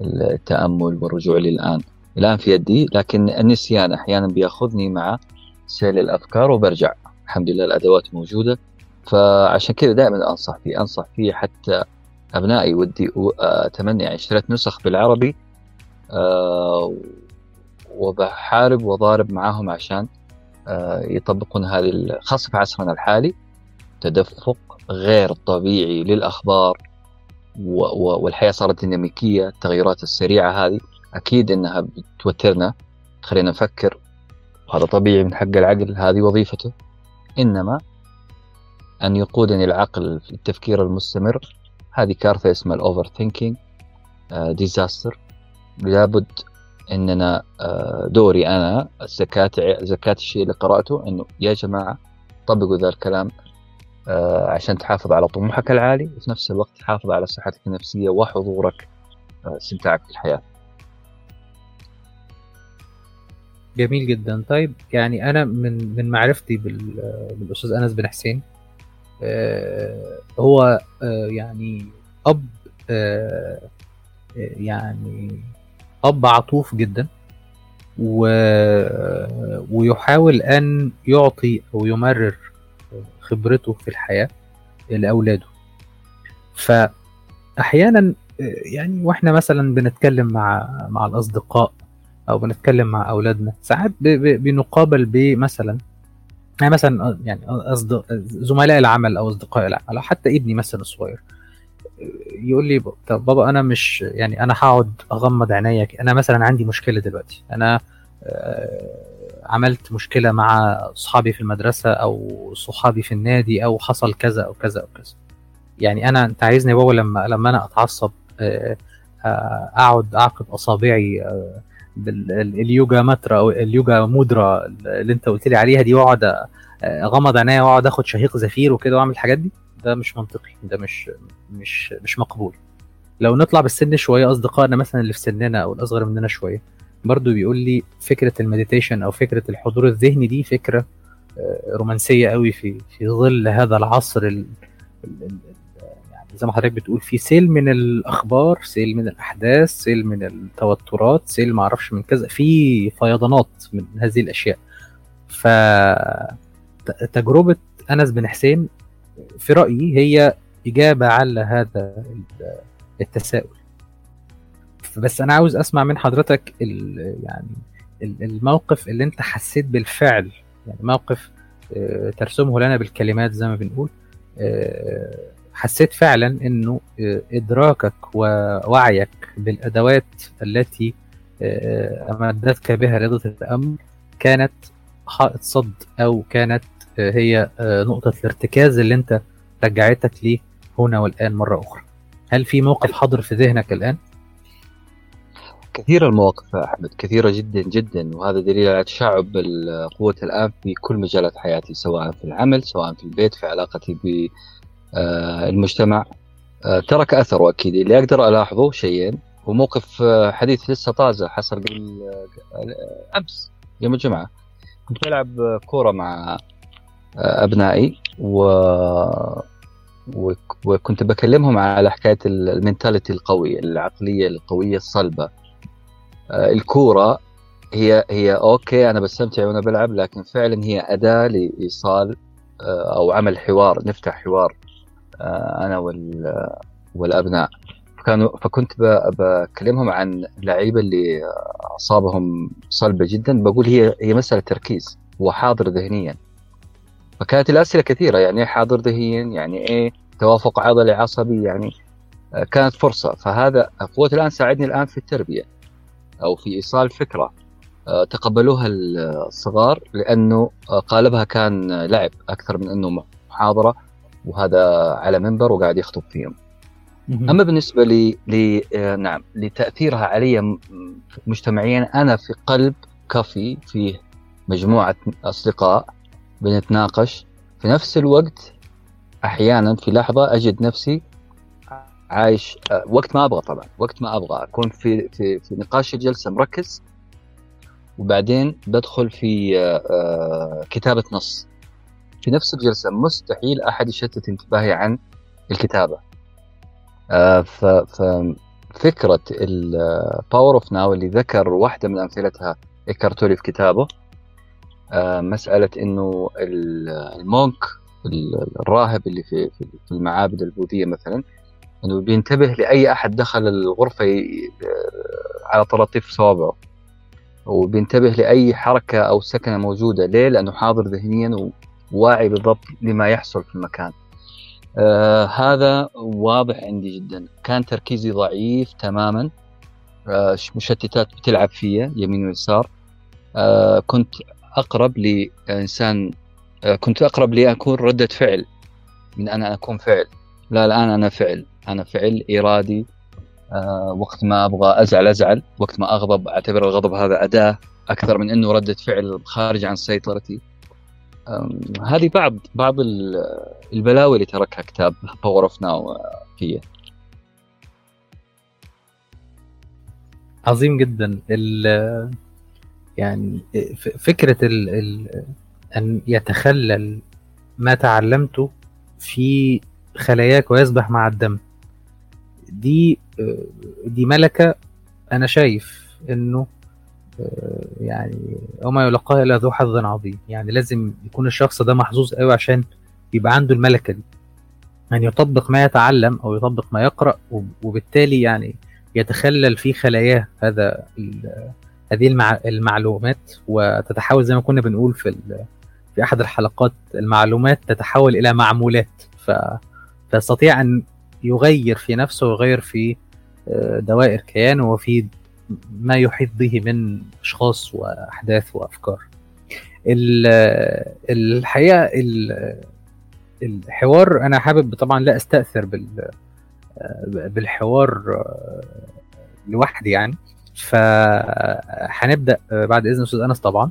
التأمل والرجوع للان الآن. في يدي لكن النسيان أحيانا بيأخذني مع سيل الأفكار وبرجع. الحمد لله الأدوات موجودة. فعشان كذا دائما أنصح فيه أنصح فيه حتى أبنائي. ودي أتمنى يعني اشتريت نسخ بالعربي. أه وبحارب وضارب معاهم عشان أه يطبقون هذه خاصة في عصرنا الحالي تدفق غير طبيعي للأخبار والحياة صارت ديناميكية التغيرات السريعة هذه أكيد إنها بتوترنا. تخلينا نفكر وهذا طبيعي من حق العقل هذه وظيفته. إنما أن يقودني العقل في التفكير المستمر هذه كارثة اسمها ال overthinking disaster لابد إننا آه، دوري أنا زكاة زكاة الشيء اللي قرأته إنه يا جماعة طبقوا ذا الكلام آه، عشان تحافظ على طموحك العالي وفي نفس الوقت تحافظ على صحتك النفسية وحضورك آه، استمتاعك بالحياة. جميل جدا طيب يعني أنا من من معرفتي بالأستاذ أنس بن حسين هو يعني أب يعني أب عطوف جدا و ويحاول أن يعطي أو يمرر خبرته في الحياة لأولاده. فاحيانا يعني وإحنا مثلا بنتكلم مع مع الأصدقاء أو بنتكلم مع أولادنا ساعات بنقابل بمثلا يعني مثلا يعني أصدق... زملاء العمل أو أصدقاء العمل أو حتى ابني مثلا الصغير. يقول لي طب بابا أنا مش يعني أنا هقعد أغمض عينيا أنا مثلا عندي مشكلة دلوقتي. أنا آه، عملت مشكلة مع اصحابي في المدرسة أو صحابي في النادي أو حصل كذا أو كذا أو كذا. يعني أنا أنت عايزني بابا لما لما أنا أتعصب آه، آه، أقعد أعقد أصابعي اليوجا ماترا أو اليوجا مودرا اللي أنت قلت لي عليها دي وأقعد أغمض عينيا وأقعد آخد شهيق زفير وكده وأعمل الحاجات دي؟ ده مش منطقي ده مش مش مش مقبول. لو نطلع بالسن شوية أصدقائنا مثلا اللي في سننا أو الأصغر مننا شوية برضو بيقول لي فكرة ال meditation أو فكرة الحضور الذهني دي فكرة آه، رومانسية قوي في في ظل هذا العصر زي ما حضرتك بتقول في سيل من الأخبار سيل من الأحداث سيل من التوترات سيل ما أعرفش من كذا في فيضانات من هذه الأشياء. ف تجربة أنس بن حسين في رأيي هي إجابة على هذا التساؤل. بس أنا عاوز أسمع من حضرتك يعني الموقف اللي أنت حسيت بالفعل يعني موقف آه، ترسمه لنا بالكلمات زي ما بنقول آه، حسيت فعلا إنه آه، إدراكك ووعيك بالأدوات التي أمدتك بها رياضة التأمل كانت حائط صد أو كانت هي نقطة الارتكاز اللي انت رجعتك ليه هنا والآن مرة أخرى. هل في موقف حاضر في ذهنك الآن؟ كثيرة المواقف يا أحمد كثيرة جدا جدا وهذا دليل على تشعب القوة الآن في كل مجالات حياتي سواء في العمل سواء في البيت في علاقتي بالمجتمع آه، ترك أثره أكيد اللي أقدر ألاحظه شيئين وموقف آه، حديث لسه طازة حصل قبل آه، أمس يوم الجمعة. كنت ألعب كورة مع أبنائي و وكنت بكلمهم على حكاية ال mentality القوي العقلية القوية الصلبة. آه، الكورة هي هي okay أنا بستمتع وأنا بلعب لكن فعلا هي أداة لإيصال آه، أو عمل حوار نفتح حوار آه، أنا والأبناء. كانوا فكنت بكلمهم عن اللعيبة اللي أصابهم صلبة جدا بقول هي هي مسألة تركيز وحاضر ذهنيا. فكانت الأسئلة كثيرة يعني إيه حاضر ذهنيا يعني إيه توافق عضلي عصبي يعني كانت فرصة. فهذا قوه الآن ساعدني الآن في التربية أو في إيصال فكره آه، تقبلوها الصغار لأنه آه، قالبها كان لعب أكثر من أنه محاضرة وهذا على منبر وقاعد يخطب فيهم. أما بالنسبة لي, لي آه، نعم لتأثيرها علي مجتمعيا أنا في قلب كافي فيه مجموعة أصدقاء بنتناقش. في نفس الوقت أحيانا في لحظة أجد نفسي عايش آه، وقت ما أبغى طبعا وقت ما أبغى أكون في في في نقاش الجلسة مركز. وبعدين بدخل في آه، آه، كتابة نص. في نفس الجلسة مستحيل أحد يشتت انتباهي عن الكتابة. ففكره ال Power of Now اللي ذكر واحدة من أمثلتها إيكهارت تولي في كتابه مسألة إنه ال monk الراهب اللي في في المعابد البوذية مثلا إنه بينتبه لأي أحد دخل الغرفة على طراطيف صوابعه وبينتبه لأي حركة أو سكنة موجودة ليه؟ لأنه حاضر ذهنيا وواعي بالضبط لما يحصل في المكان. آه هذا واضح عندي جدا، كان تركيزي ضعيف تماما آه مشتتات بتلعب فيا يمين ويسار آه كنت أقرب لانسان آه كنت أقرب لاكون ردة فعل من أن أكون فعل. لا الآن أنا فعل. أنا فعل إرادي آه وقت ما أبغى أزعل أزعل وقت ما أغضب أعتبر الغضب هذا أداة أكثر من إنه ردة فعل خارج عن سيطرتي. هذه بعض بعض البلاوي اللي تركها كتاب Power of Now فيه عظيم جدا. يعني فكرة ال ال أن يتخلل ما تعلمته في خلاياك ويسبح مع الدم. دي دي ملكة أنا شايف إنه يعني وما يلقاها إلا ذو حظ عظيم. يعني لازم يكون الشخص ده محظوظ قوي عشان يبقى عنده الملكة دي. يعني يطبق ما يتعلم أو يطبق ما يقرأ وبالتالي يعني يتخلل في خلاياه هذا هذه المعلومات وتتحول زي ما كنا بنقول في في أحد الحلقات المعلومات تتحول إلى معمولات. ف فيستطيع أن يغير في نفسه ويغير في آه، دوائر كيانه وفي ما يحيط به من أشخاص وأحداث وأفكار. الحقيقة الحوار أنا حابب طبعا لا أستأثر بال آه، بالحوار آه، لوحدي يعني. فهنبدأ بعد إذن أستاذ أنس طبعا.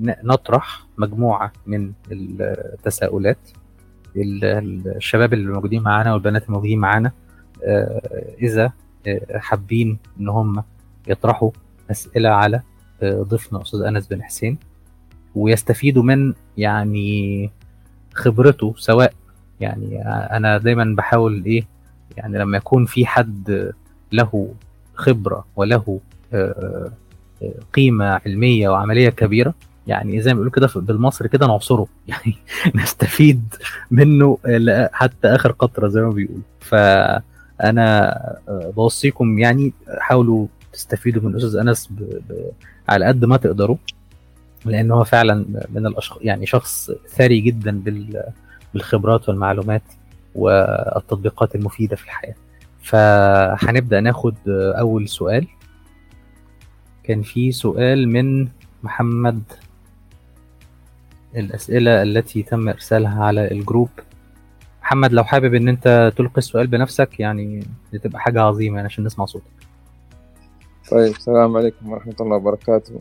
نطرح مجموعة من التساؤلات الشباب اللي موجودين معانا والبنات الموجودين معانا. آه، إذا آه، حابين إن هم يطرحوا أسئلة على آه، ضيفنا أستاذ أنس بن حسين ويستفيدوا من يعني خبرته سواء يعني أنا دايما بحاول إيه يعني لما يكون في حد له خبرة وله قيمة علمية وعملية كبيرة. يعني زي ما بيقولوا كده بالمصري كده نعصره. يعني نستفيد منه حتى آخر قطرة زي ما بيقولوا. فأنا آه، بوصيكم يعني حاولوا تستفيدوا من الاستاذ أنس ب... ب... على قد ما تقدروا. لأن هو فعلا من الاشخاص يعني شخص ثري جدا بال... بالخبرات والمعلومات والتطبيقات المفيدة في الحياة. فهنبدأ ناخد أول سؤال. كان في سؤال من محمد. الأسئلة التي تم إرسالها على الجروب. محمد لو حابب إن أنت تلقي السؤال بنفسك يعني تبقى حاجة عظيمة يعني عشان نسمع صوتك. طيب السلام عليكم ورحمة الله وبركاته.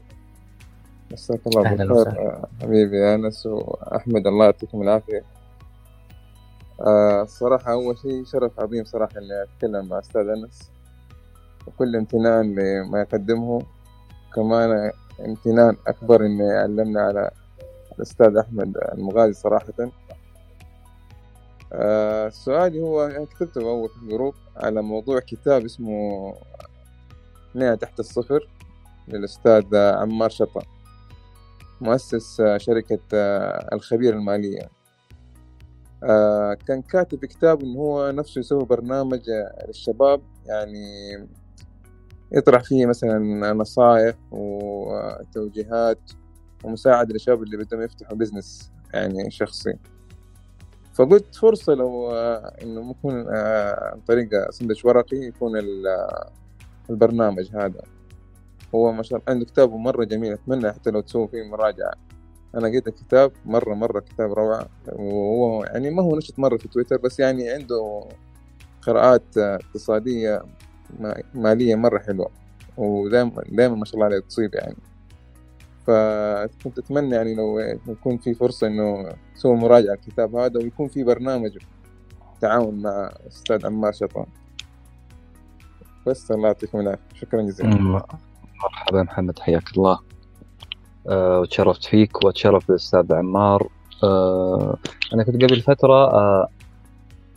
مساك الله بالخير حبيبي أنس وأحمد. الله يعطيكم العافية. آه، الصراحة أول شيء شرف عظيم صراحة إني أتكلم مع أستاذ أنس. وكل امتنان لما يقدمه. كمان امتنان أكبر إنه يعلمنا على الأستاذ أحمد المغازي صراحة. آه، سؤالي هو كتبته أول في الجروب على موضوع كتاب اسمه مئة تحت الصفر للأستاذ عمار شطة مؤسس شركة الخبير المالية. آه، كان كاتب كتاب إن هو نفسه يسوي برنامج للشباب يعني يطرح فيه مثلا نصائح وتوجيهات ومساعدة للشباب اللي بدهم يفتحوا بزنس يعني شخصي. فقلت فرصة لو آه، إنه ممكن آه، عن طريق سندوتش ورقي يكون ال- البرنامج هذا. هو ما شاء الله عنده كتابه مرة جميل أتمنى حتى لو تسوي فيه مراجعة. أنا قريت الكتاب مرة مرة كتاب روعة. وهو يعني ما هو نشط مرة في تويتر بس يعني عنده قراءات آه، اقتصادية ما- مالية مرة حلوة. ودائما دائما ما شاء الله عليه تصيب يعني. فكنت أتمنى يعني لو يكون في فرصة إنه تسوي مراجعة الكتاب هذا ويكون في برنامج تعاون مع أستاذ عمار شطان بس الله يعطيكم العافية. شكرا جزيلا. مرحبا محمد حياك الله. أه وتشرفت فيك وتشرف بالأستاذ عمار. أه أنا كنت قبل فترة أه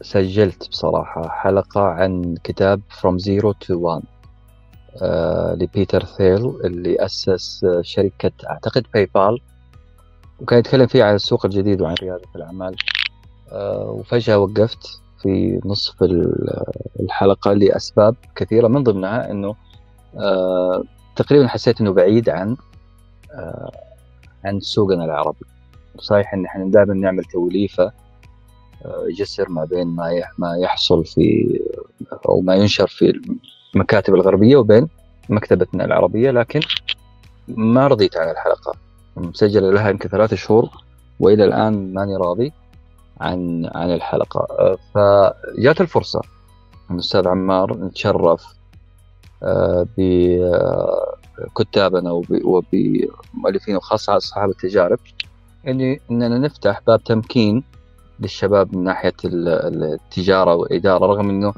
سجلت بصراحة حلقة عن كتاب From Zero to One لبيتر ثيل اللي أسس آه، شركة أعتقد باي بال وكان يتكلم فيه عن السوق الجديد وعن ريادة الأعمال. أه وفجأة وقفت في نصف ال- الحلقة لأسباب كثيرة من ضمنها أه تقريبا حسيت إنه بعيد عن آه، عن سوقنا العربي. صحيح إن إحنا دائما نعمل توليفة آه، جسر ما بين ما ما يحصل في أو ما ينشر في المكاتب الغربية وبين مكتبتنا العربية لكن ما رضيت عن الحلقة. مسجله لها يمكن ثلاثة شهور وإلى الآن ماني راضي عن عن الحلقة. آه، فجات الفرصة. الاستاذ عمار نتشرف آه، بكتابنا وب- وبمؤلفين وخاصة أصحاب التجارب إني إننا نفتح باب تمكين للشباب من ناحية ال- ال- التجارة والإدارة رغم إنه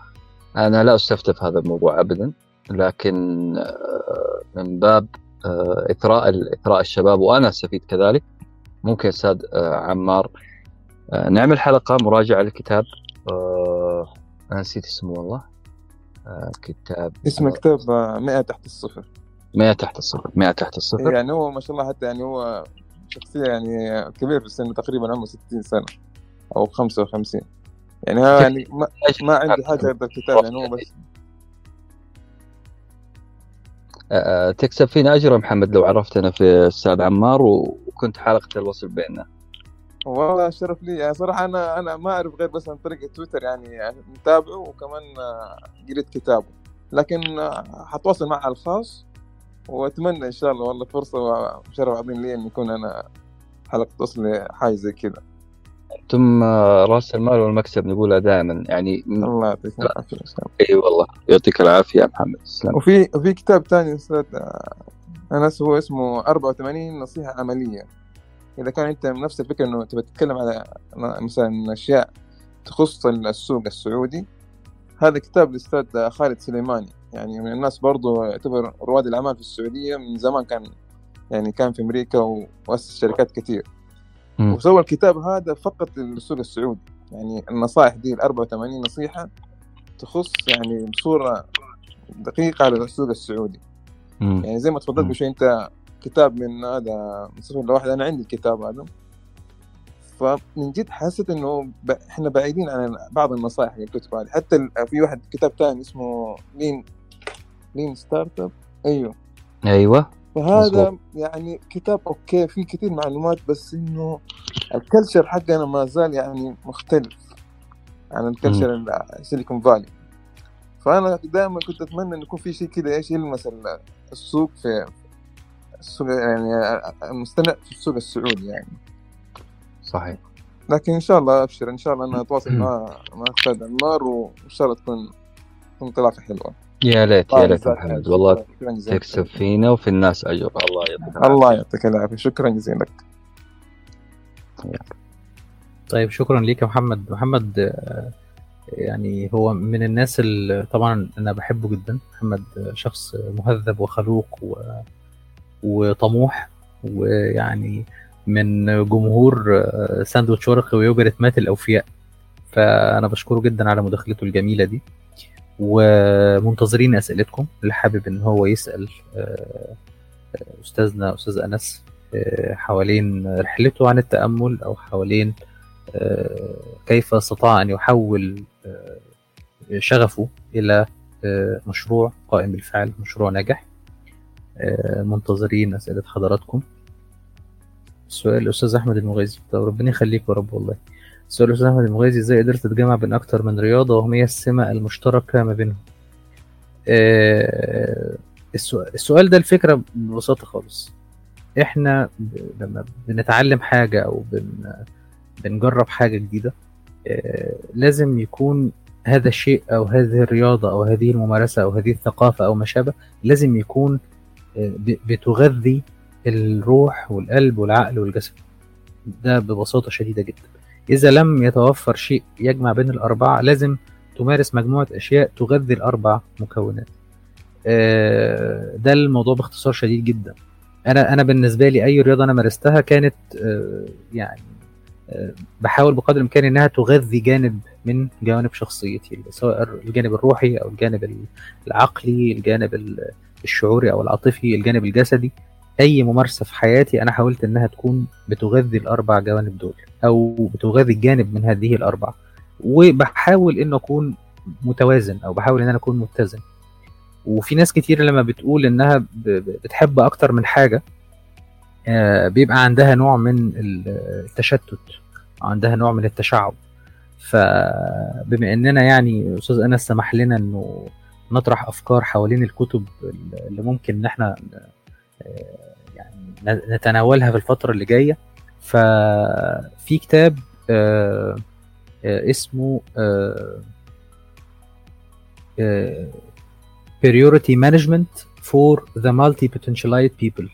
أنا لا أستفتف هذا الموضوع أبدا لكن آه، من باب آه، إثراء إثراء الشباب وأنا أستفيد كذلك. ممكن أستاذ آه، عمار نعمل حلقة مراجعة للكتاب أنا نسيت اسمه والله كتاب اسم كتاب آه، مئة تحت الصفر. 100 تحت الصفر 100 تحت الصفر. يعني هو ما شاء الله حتى يعني هو شخصية يعني كبير في السن تقريبا عمره 60 سنة أو 55 يعني ها يعني ما, ما عندي حاجة غير الكتاب يعني هو بس. آه، تكسب فينا اجر محمد لو عرفتنا في أستاذ عمار وكنت حلقة الوصل بيننا. والله شرف لي. يعني صراحة أنا أنا ما أعرف غير بس عن طريق تويتر يعني متابعه وكمان آه، قريت كتابه. لكن آه، حتواصل معه على الخاص. وأتمنى إن شاء الله والله فرصة وشرف عظيم لي إن يكون أنا حلقة وصل لحاجة زي كذا. أنتم راس المال والمكسب نقولها دائما يعني الله شاء الله إي والله يعطيك العافية يا محمد تسلم. وفي وفي كتاب ثاني أستاذ انس هو اسمه 84 نصيحة عملية. إذا كان أنت نفس الفكرة إنه تبي تتكلم على مثلا أشياء تخص السوق السعودي هذا كتاب الأستاذ خالد سليماني يعني من الناس برضو يعتبر رواد الأعمال في السعودية من زمان كان يعني كان في أمريكا وأسس شركات كثير. وسوى الكتاب هذا فقط للسوق السعودي يعني النصائح دي ال 84 نصيحة تخص يعني بصورة دقيقة على السوق السعودي مم. يعني زي ما تفضلت. بشوي أنت كتاب من هذا من صفر لواحد أنا عندي الكتاب هذا فمن جد حسيت إنه ب... إحنا بعيدين عن بعض النصائح اللي الكتب هذه حتى ال... في واحد كتاب ثاني اسمه لين Lean Startup أيوه. أيوه. فهذا مظبوط. يعني كتاب okay فيه كثير معلومات بس إنه ال culture حقنا ما زال يعني مختلف عن ال culture السيليكون فالي فأنا دائما كنت أتمنى انه يكون في شيء كذا إيش يلمس ال- السوق في السوق يعني المستند في السوق السعودي يعني. صحيح. لكن إن شاء الله أبشر إن شاء الله أنا أتواصل مع مع أستاذ عمار وإن شاء الله تكون تكون انطلاقه حلوة. يا ليت يا ليت جزاك محمد. والله. تكسب فينا وفي الناس أجر. الله يعطيك العافية. الله يعطيك العافية. شكرا جزيلا لك. طيب شكرا ليك يا محمد. محمد آه، يعني هو من الناس اللي طبعا أنا بحبه جدا. محمد آه، شخص مهذب وخلوق و... وطموح ويعني من جمهور آه، ساندوتش ورقي ويوجرت مات الأوفياء. فأنا بشكره جدا على مداخلته الجميلة دي. ومنتظرين أسئلتكم. اللي حابب إن هو يسأل آه، آه، أستاذنا أستاذ أنس حوالين رحلته عن التأمل أو حوالين كيف استطاع أن يحول شغفه إلى مشروع قائم بالفعل مشروع ناجح. منتظرين أسئلة حضراتكم. السؤال الأستاذ أحمد المغيزي طب ربنا يخليك يا رب والله. السؤال الأستاذ أحمد المغيزي إزاي قدرت تجمع بين أكتر من رياضة وما هي السمة المشتركة ما بينهم؟ آه، السؤال ده الفكرة ببساطة خالص. إحنا ب- لما بنتعلم حاجة أو بن بنجرب حاجة جديدة آه، لازم يكون هذا الشيء أو هذه الرياضة أو هذه الممارسة أو هذه الثقافة أو ما شابه لازم يكون آه، بتغذي الروح والقلب والعقل والجسد. ده ببساطة شديدة جدا. إذا لم يتوفر شيء يجمع بين الأربعة لازم تمارس مجموعة أشياء تغذي الأربع مكونات. آه، ده الموضوع باختصار شديد جدا. أنا أنا بالنسبة لي أي رياضة أنا مارستها كانت آه، يعني آه، بحاول بقدر الإمكان إنها تغذي جانب من جوانب شخصيتي سواء الجانب الروحي أو الجانب العقلي الجانب ال- الشعوري أو العاطفي الجانب الجسدي. أي ممارسة في حياتي أنا حاولت إنها تكون بتغذي الأربع جوانب دول أو بتغذي جانب من هذه الأربع. وبحاول إنه أكون متوازن أو بحاول إن أنا أكون متزن. وفي ناس كتير لما بتقول إنها بتحب أكتر من حاجة آه، بيبقى عندها نوع من ال- التشتت عندها نوع من التشعب. فبما إننا يعني أستاذ أنس سمح لنا إنه نطرح أفكار حوالين الكتب اللي ممكن إن إحنا يعني نتناولها في الفترة اللي جاية. ففي كتاب آه، آه، اسمه آه، آه، Priority Management for the Multi-Potentialite People.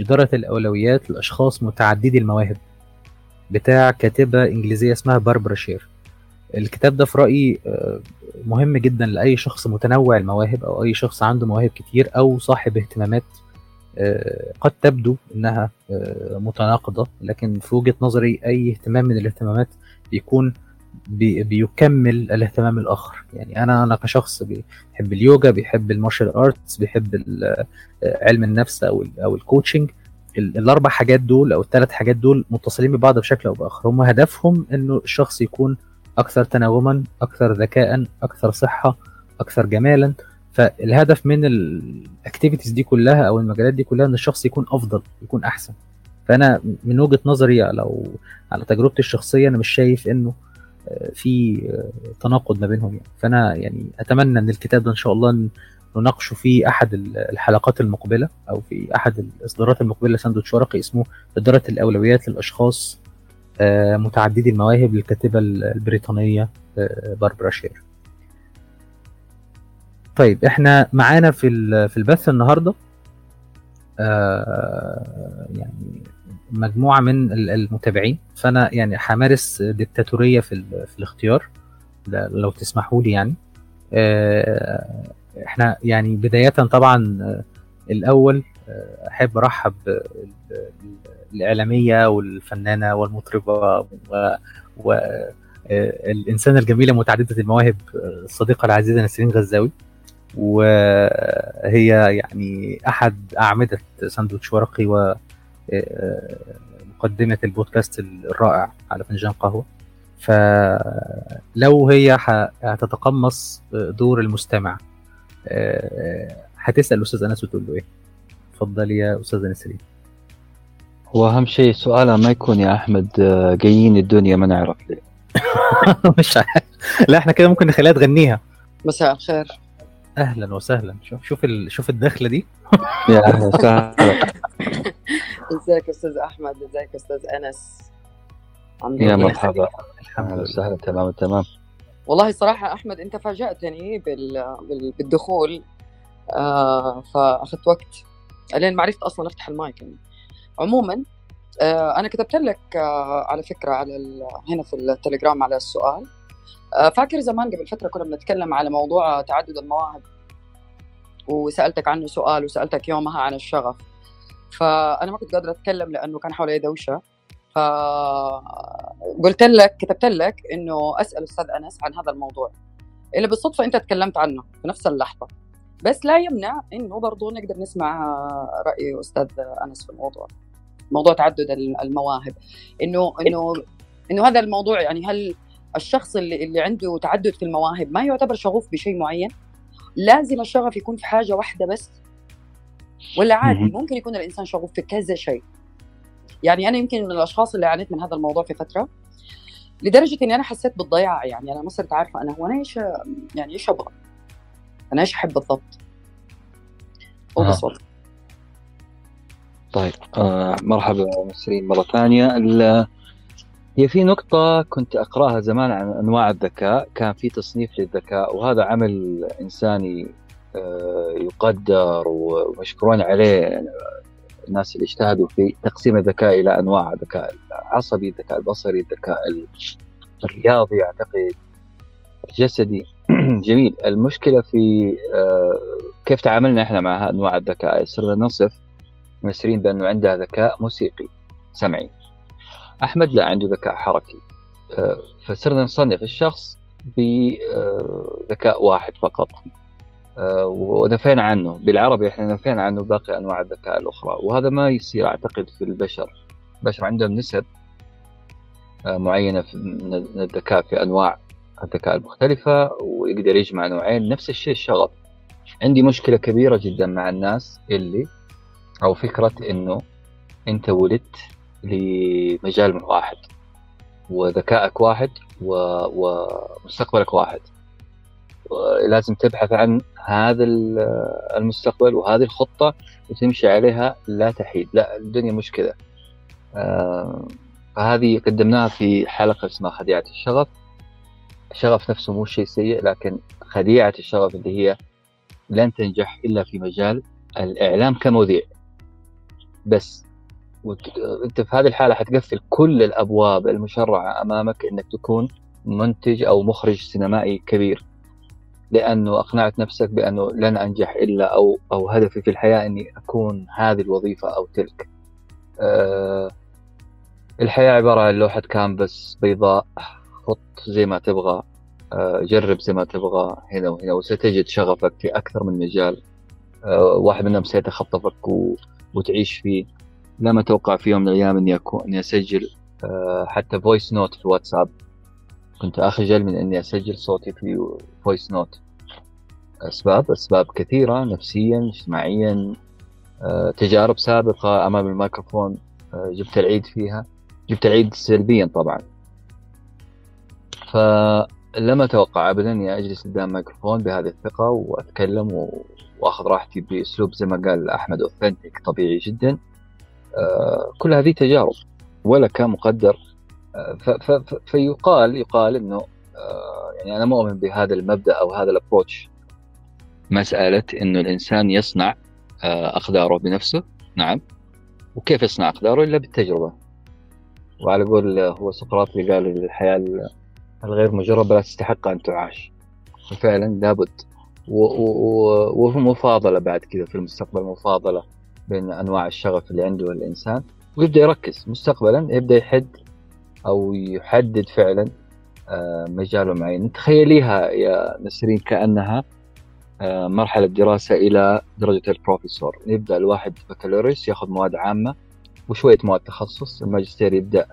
إدارة الأولويات لأشخاص متعددي المواهب. بتاع كاتبة إنجليزية اسمها باربرا شير الكتاب ده في رأيي آه، مهم جدا لأي شخص متنوع المواهب أو أي شخص عنده مواهب كتير أو صاحب اهتمامات آه، قد تبدو إنها آه، متناقضة لكن في وجهة نظري أي اهتمام من الاهتمامات بيكون بي بيكمل الاهتمام الآخر. يعني أنا أنا كشخص بيحب اليوجا بيحب ال martial arts بيحب آه، علم النفس أو ال- أو ال coaching ال- الأربع حاجات دول أو الثلاث حاجات دول متصلين ببعض بشكل أو بآخر. هم هدفهم إنه الشخص يكون أكثر تناغما أكثر ذكاء أكثر صحة أكثر جمالا. فالهدف من الاكتيفيتيز دي كلها أو المجالات دي كلها إن الشخص يكون أفضل يكون أحسن فأنا من وجهة نظري لو على تجربتي الشخصية أنا مش شايف إنه آه، في آه، تناقض ما بينهم يعني فأنا يعني أتمنى إن الكتاب ده إن شاء الله نناقشه في أحد الحلقات المقبلة أو في أحد الإصدارات المقبلة لساندوتش ورقي اسمه إدارة الأولويات للأشخاص آه، متعددي المواهب للكاتبة البريطانية باربرا شير. طيب إحنا معانا في في البث النهارده آه، يعني مجموعة من ال- المتابعين. فأنا يعني همارس ديكتاتورية في في الاختيار لو تسمحوا لي يعني. آه، إحنا يعني بداية طبعا آه، الأول آه، أحب أرحب بال- بال- الإعلامية والفنانة والمطربة والإنسانة الجميلة متعددة المواهب آه، الصديقة العزيزة نسرين غزاوي. وهي يعني أحد أعمدة ساندوتش ورقي و مقدمة البودكاست الرائع على فنجان قهوة. فلو هي هتتقمص دور المستمع هتسأل أستاذ أنس وتقول له إيه؟ اتفضل يا أستاذ نسرين هو أهم شيء سؤالها ما يكون يا أحمد جايين الدنيا ما نعرف ليه. مش عارف. لا إحنا كده ممكن نخليها تغنيها. مساء الخير. أهلا وسهلا. شوف شوف ال... شوف الدخلة دي. يا أهلا وسهلا. إزيك أستاذ أحمد؟ إزيك أستاذ أنس؟ يا مرحبا. الحمد لله. وسهلا. تمام تمام. والله صراحة أحمد أنت فاجأتني بال... بال... بالدخول. آه فأخذت وقت. لين ما عرفت أصلا أفتح المايك يعني. عموما آه أنا كتبت لك آه على فكرة على ال... هنا في التليجرام على السؤال. فاكر زمان قبل فترة كنا بنتكلم على موضوع تعدد المواهب. وسألتك عنه سؤال وسألتك يومها عن الشغف. فأنا ما كنت قادرة أتكلم لأنه كان حوالي دوشة. فقلت لك كتبت لك إنه أسأل أستاذ أنس عن هذا الموضوع. اللي بالصدفة أنت تكلمت عنه في نفس اللحظة. بس لا يمنع إنه برضه نقدر نسمع رأي أستاذ أنس في الموضوع. موضوع تعدد المواهب. إنه إنه إنه هذا الموضوع يعني هل الشخص اللي اللي عنده تعدد في المواهب ما يعتبر شغوف بشيء معين؟ لازم الشغف يكون في حاجة واحدة بس؟ ولا عادي. ممكن يكون الإنسان شغوف في كذا شيء؟ يعني أنا يمكن من الأشخاص اللي عانيت من هذا الموضوع في فترة لدرجة إني أنا حسيت بالضياع يعني أنا ما صرت عارفة أنا هو أنا إيش يعني إيش أبغى؟ أنا إيش أحب بالضبط؟ وبس والله طيب آه مرحبا نسرين مرة ثانية ال- هي في نقطة كنت أقرأها زمان عن أنواع الذكاء كان في تصنيف للذكاء وهذا عمل إنساني آه يقدر ومشكورون عليه الناس اللي اجتهدوا في تقسيم الذكاء إلى أنواع الذكاء العصبي الذكاء البصري الذكاء الرياضي أعتقد الجسدي. جميل. المشكلة في آه كيف تعاملنا إحنا مع أنواع الذكاء؟ صرنا نصف نسرين بأنه عندها ذكاء موسيقي سمعي. أحمد لا عنده ذكاء حركي. آه، فصرنا نصنف الشخص بذكاء واحد فقط. آه، ونفينا عنه. بالعربي إحنا نفينا عنه باقي أنواع الذكاء الأخرى. وهذا ما يصير أعتقد في البشر. البشر عندهم نسب آه، معينة من الذكاء في أنواع الذكاء المختلفة ويقدر يجمع نوعين. نفس الشيء الشغف عندي مشكلة كبيرة جدا مع الناس اللي أو فكرة إنه أنت ولدت لمجال واحد وذكائك واحد و... ومستقبلك واحد. لازم تبحث عن هذا ال- المستقبل وهذه الخطة وتمشي عليها لا تحيد. لا الدنيا مش كذا. آه، فهذه قدمناها في حلقة اسمها خديعة الشغف. الشغف نفسه مو شيء سيء لكن خديعة الشغف اللي هي لن تنجح إلا في مجال الإعلام كمذيع. بس وت- انت في هذه الحالة حتقفل كل الأبواب المشرعة أمامك إنك تكون منتج أو مخرج سينمائي كبير لأنه أقنعت نفسك بأنه لن أنجح إلا أو أو هدفي في الحياة إني أكون هذه الوظيفة أو تلك. أه الحياة عبارة عن لوحة كانفاس بيضاء خط زي ما تبغى أه جرب زي ما تبغى هنا وهنا وستجد شغفك في أكثر من مجال أه واحد منهم سيتخطفك. وتعيش فيه لم أتوقع في يوم من الأيام إني اكون إني أسجل آه، حتى voice note في الواتساب كنت اخجل من إني أسجل صوتي في voice note أسباب أسباب كثيرة نفسيا اجتماعيا آه، تجارب سابقة أمام الميكروفون آه، جبت العيد فيها. جبت العيد سلبيا طبعا. فلم أتوقع ابدا إني أجلس قدام ميكروفون بهذه الثقة وأتكلم. وأخذ راحتي بأسلوب زي ما قال أحمد authentic طبيعي جدا. كل هذه تجارب ولك مقدر آه، فيقال يقال إنه آه، يعني أنا مؤمن بهذا المبدأ أو هذا ال approach مسألة إنه الإنسان يصنع آه، أقداره بنفسه نعم. وكيف يصنع أقداره؟ إلا بالتجربة. وعلى قول آه، هو سقراط اللي قال الحياة الغير مجربة لا تستحق أن تعاش. وفعلا لابد. و- و- و- وهو مفاضلة بعد كذا في المستقبل مفاضلة. بين أنواع الشغف اللي عنده الإنسان ويبدأ يركز مستقبلا يبدأ يحد أو يحدد فعلا آه، مجاله معين. تخيليها يا نسرين كأنها آه، مرحلة دراسة إلى درجة البروفيسور. يبدأ الواحد بكالوريوس ياخذ مواد عامة وشوية مواد تخصص الماجستير يبدأ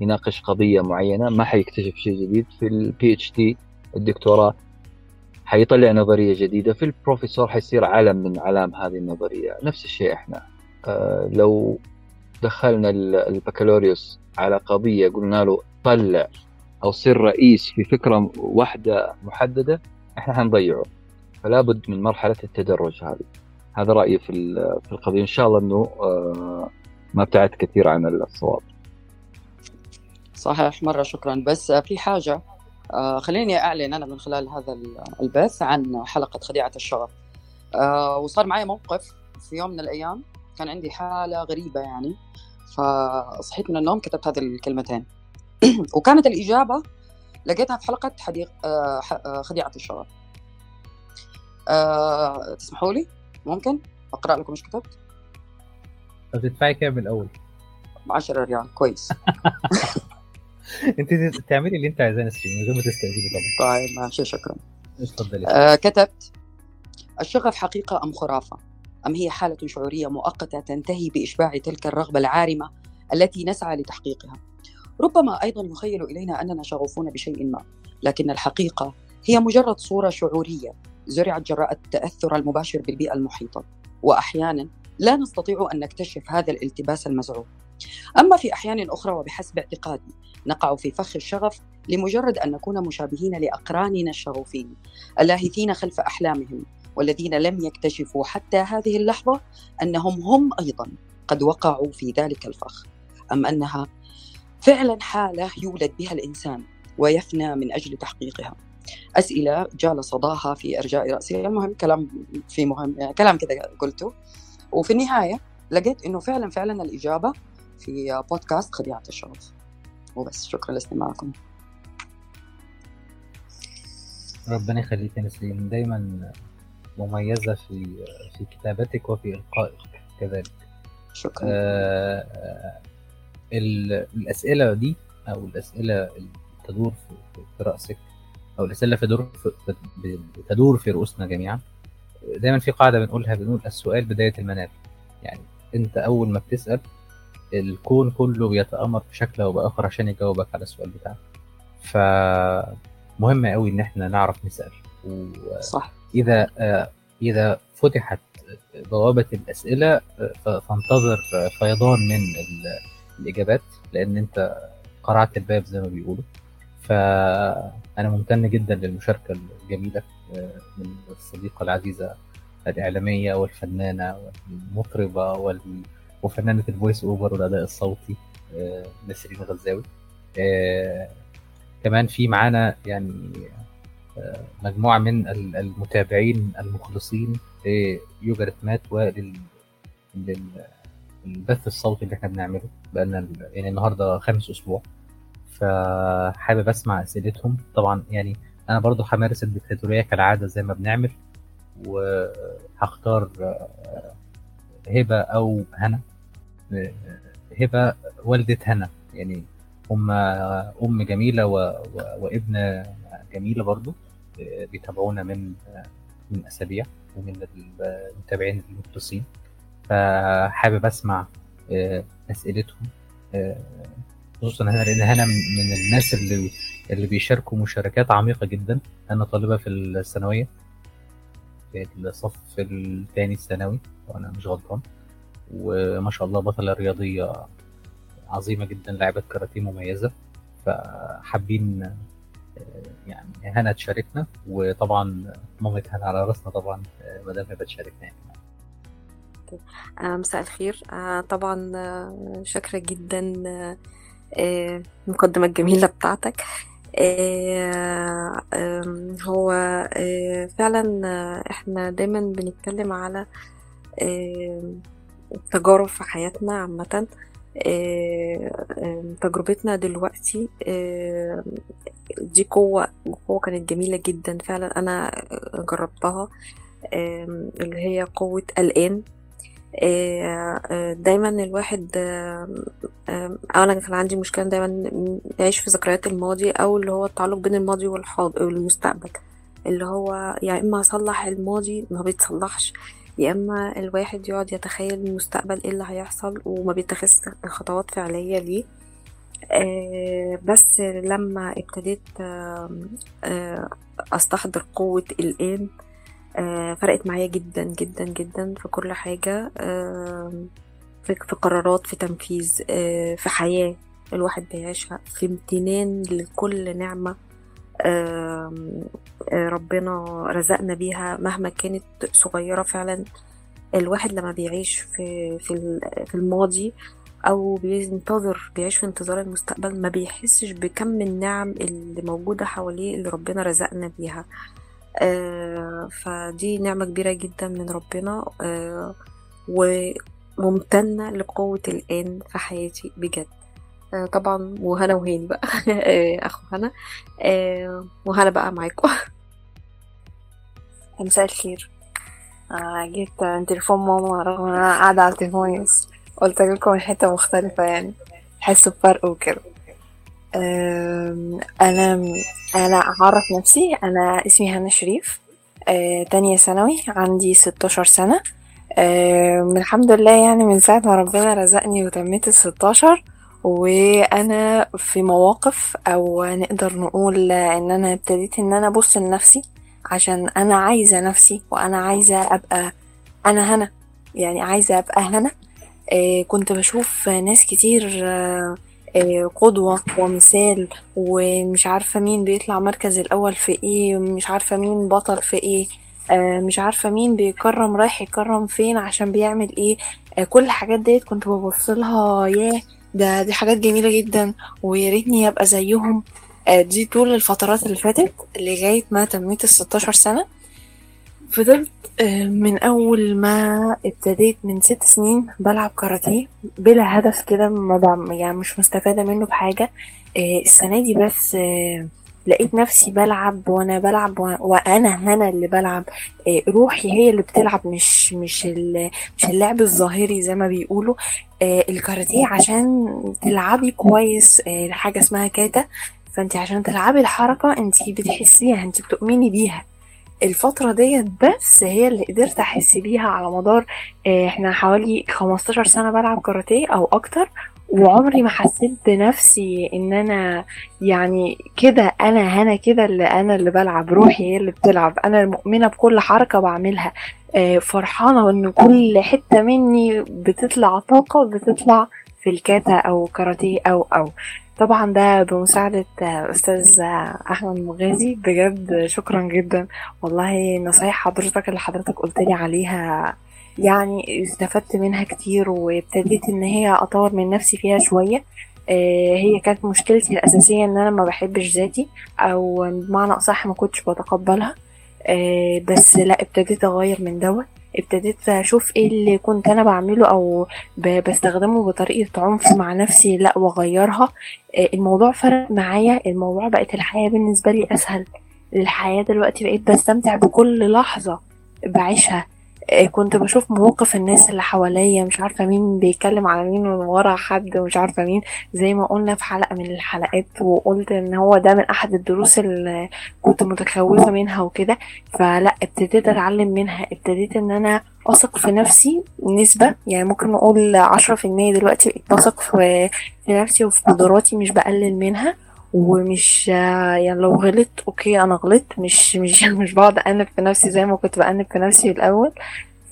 يناقش قضية معينة ما حيكتشف شيء جديد. في ال PhD الدكتوراه حيطلع نظرية جديدة. في البروفيسور حيصير علم من علام هذه النظرية. نفس الشيء إحنا. آه لو دخلنا البكالوريوس على قضية قلنا له طلع أو صير رئيس في فكرة واحدة محددة إحنا حنضيعه. فلا بد من مرحلة التدرج هذه. هذا رأيي في في القضية. إن شاء الله أنه آه ما ابتعدت كثير عن الصواب. صحيح مرة شكرا. بس في حاجة. آه خليني أعلن أنا من خلال هذا البث عن حلقة خديعة الشغف آه وصار معي موقف في يوم من الأيام كان عندي حالة غريبة يعني فصحيت من النوم كتبت هذه الكلمتين. وكانت الإجابة لقيتها في حلقة حديق آه, خديعة الشغف آه تسمحوا لي؟ ممكن؟ أقرأ لكم إيش كتبت؟ طب تدفعي كام الأول؟ 10 ريال كويس. انت تعملي اللي انت عايزاه نسرين من غير ما تستأذني طبعا طيب ماشي شكرا اتفضلي آه كتبت الشغف حقيقة أم خرافة؟ أم هي حالة شعورية مؤقتة تنتهي بإشباع تلك الرغبة العارمة التي نسعى لتحقيقها؟ ربما أيضا يخيل إلينا أننا شغوفون بشيء ما، لكن الحقيقة هي مجرد صورة شعورية زرعت جراء التأثر المباشر بالبيئة المحيطة، وأحيانا لا نستطيع أن نكتشف هذا الالتباس المزعوم. أما في أحيان أخرى وبحسب اعتقادي نقع في فخ الشغف لمجرد أن نكون مشابهين لأقراننا الشغوفين اللاهثين خلف أحلامهم والذين لم يكتشفوا حتى هذه اللحظة أنهم هم أيضا قد وقعوا في ذلك الفخ. أم أنها فعلا حالة يولد بها الإنسان ويفنى من أجل تحقيقها. أسئلة جال صداها في أرجاء رأسي. المهم كلام في مهم كلام كذا قلته. وفي النهاية لقيت إنه فعلا فعلا الإجابة في بودكاست خديعة الشغف وبس شكرا لاستماعكم. ربنا يخليك يا نسرين دايما مميزة في في كتابتك وفي إلقائك كذلك. شكرا. آه الأسئلة دي أو الأسئلة اللي تدور في, في رأسك أو الأسئلة في دور في تدور في رؤوسنا جميعا دايما في قاعدة بنقولها بنقول السؤال بداية المنال. يعني أنت أول ما بتسأل الكون كله بيتأمر بشكل أو بآخر عشان يجاوبك على السؤال بتاعك. فمهم قوي إن إحنا نعرف نسأل. و... صح. إذا إذا فتحت بوابة الأسئلة فانتظر فيضان من الإجابات لأن أنت قرعت الباب زي ما بيقولوا. فأنا ممتن جدا للمشاركة الجميلة من الصديقة العزيزة الإعلامية والفنانة والمطربة وال... وفنانة الفويس أوفر والأداء الصوتي نسرين غزاوي. كمان في معانا يعني مجموعة من المتابعين المخلصين ليوجا ريتمات ولل البث الصوتي اللي إحنا بنعمله. بقالنا يعني النهارده خامس أسبوع. فحابب أسمع أسئلتهم. طبعا يعني أنا برضو همارس الدكتاتوريه كالعادة زي ما بنعمل. وهختار هبة أو هنا. هبة والدة هنا. يعني هم أم جميلة و... و... وابن جميله برضو بيتابعونا من من أسابيع ومن المتابعين المخلصين فحابب أسمع أسئلتهم خصوصا هنا لأن هنا من الناس اللي اللي بيشاركوا مشاركات عميقة جدا. أنا طالبة في الثانوية في الصف الثاني الثانوي وأنا مش غلطان. وما شاء الله بطلة رياضية عظيمة جدا لاعبه كاراتيه مميزة. فحابين يعني هنا تشاركنا. وطبعا مامة هنا على راسنا طبعا ما دام بتشاركنا يعني. مساء الخير. طبعا شاكرة جدا المقدمة الجميلة بتاعتك. هو فعلا إحنا دايما بنتكلم على تجارب في حياتنا عامة. تجربتنا دلوقتي دي قوة قوة كانت جميلة جدا فعلا. أنا جربتها اللي هي قوة الآن. دايما الواحد أنا كان عندي مشكلة دايما يعيش في ذكريات الماضي أو اللي هو التعلق بين الماضي والحاضر والمستقبل. اللي هو يا إما اصلح الماضي ما بيتصلحش. يا إما الواحد يقعد يتخيل المستقبل إيه اللي هيحصل وما بيتخذش خطوات فعلية ليه. آه بس لما ابتديت آه آه أستحضر قوة الآن آه فرقت معايا جدا جدا جدا في كل حاجة. في قرارات في تنفيذ آه في حياة الواحد بيعيشها في امتنان لكل نعمة ربنا رزقنا بيها مهما كانت صغيرة فعلا. الواحد لما بيعيش في في الماضي أو بينتظر بيعيش في انتظار المستقبل ما بيحسش بكم النعم اللي موجودة حواليه اللي ربنا رزقنا بيها. آه فدي نعمة كبيرة جدا من ربنا آه وممتنة لقوة الآن في حياتي بجد. آه طبعا وهنا وهاني بقى. أخو هنا. وهنا بقى معاكم. مساء الخير. جبت تليفون ماما رغم إن أنا قاعدة على تليفوني بس قلت اجيلكم من حتة مختلفة يعني. تحسوا بفرق وكده. أنا أنا اعرف نفسي. أنا اسمي هنا شريف. تانية ثانوي عندي ستاشر سنة. أه الحمد لله يعني من ساعة ما ربنا رزقني وتميت الستاشر وأنا في مواقف أو نقدر نقول إن أنا ابتديت إن أنا أبص لنفسي عشان أنا عايزة نفسي وأنا عايزة أبقى أنا هنا. يعني عايزة أبقى هنا. أه كنت بشوف ناس كتير أه قدوة ومثال ومش عارفة مين بيطلع مركز الأول في إيه ومش عارفة مين بطل في آه مش عارفة مين بيكرم رايح يكرم فين عشان بيعمل آه كل الحاجات ديت كنت ببص لها ياه! ده دي حاجات جميلة جدا ويا ريتني ابقى زيهم. آه دي طول الفترات اللي فاتت لغاية ما تميت الستاشر سنة. فضلت من أول ما ابتديت من ست سنين بلعب كاراتيه بلا هدف كده ما يعني مش مستفادة منه بحاجة. السنة دي بس لقيت نفسي بلعب وأنا بلعب وأنا هنا اللي بلعب. روحي هي اللي بتلعب مش مش مش اللعب الظاهري زي ما بيقولوا. الكاراتيه عشان تلعبي كويس حاجة اسمها كاتا. فانت عشان تلعبي الحركة انت بتحسيها انت بتؤمني بيها. الفترة ديت بس هي اللي قدرت أحس بيها على مدار إحنا حوالي 15 سنة بلعب كاراتيه أو أكتر. وعمري ما حسيت بنفسي إن أنا يعني كده أنا هنا كده اللي أنا اللي بلعب روحي هي اللي بتلعب. أنا المؤمنة بكل حركة بعملها. فرحانة إن كل حتة مني بتطلع طاقة بتطلع في الكاتا أو كاراتيه أو أو. طبعا ده بمساعدة أستاذ أحمد مغازي. بجد شكرا جدا. والله نصايح حضرتك اللي حضرتك قلت لي عليها يعني استفدت منها كتير وابتديت إن هي أطور من نفسي فيها شوية. هي كانت مشكلتي الأساسية إن أنا ما بحبش ذاتي أو بمعنى أصح ما كنتش بتقبلها. بس لا ابتديت أغير من دوت. ابتديت أشوف إيه اللي كنت أنا بعمله أو بستخدمه بطريقة عنف مع نفسي لا وأغيرها. الموضوع فرق معايا. الموضوع بقت الحياة بالنسبة لي أسهل. الحياة دلوقتي بقيت بستمتع بكل لحظة بعيشها. كنت بشوف مواقف الناس اللي حواليا مش عارفة مين بيتكلم على مين من ورا حد مش عارفة مين. زي ما قلنا في حلقة من الحلقات وقلت إن هو ده من أحد الدروس اللي كنت متخوفة منها وكده. فلا ابتديت أتعلم منها ابتديت إن أنا أثق في نفسي نسبة يعني ممكن نقول عشرة في المية دلوقتي بقيت بثق في نفسي وفي قدراتي مش بقلل منها. ومش يعني لو غلطت okay أنا غلطت مش مش مش بقعد أأنب في نفسي زي ما كنت بأنب في نفسي الأول.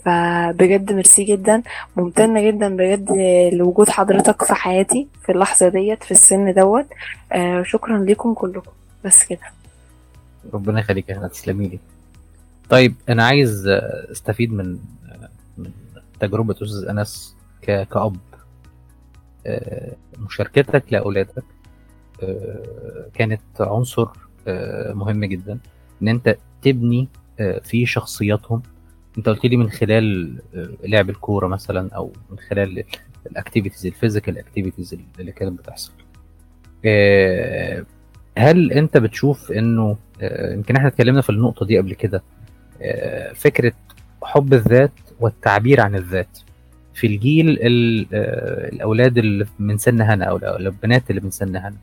فبجد ميرسي جدا ممتنة جدا بجد لوجود حضرتك في حياتي في اللحظة ديت في السن دوت. آه شكرا لكم كلكم. بس كده. ربنا يخليك يا تسلمي لي. طيب أنا عايز أستفيد من من تجربة أستاذ أنس كأب. مشاركتك لأولادك. كانت عنصر مهم جدا إن أنت تبني في شخصياتهم. أنت قلت لي من خلال لعب الكورة مثلا أو من خلال ال activities ال physical activities اللي كانت بتحصل. هل أنت بتشوف إنه يمكن إحنا اتكلمنا في النقطة دي قبل كده فكرة حب الذات والتعبير عن الذات في الجيل الأولاد اللي من سن هنا أو البنات اللي من سن هنا؟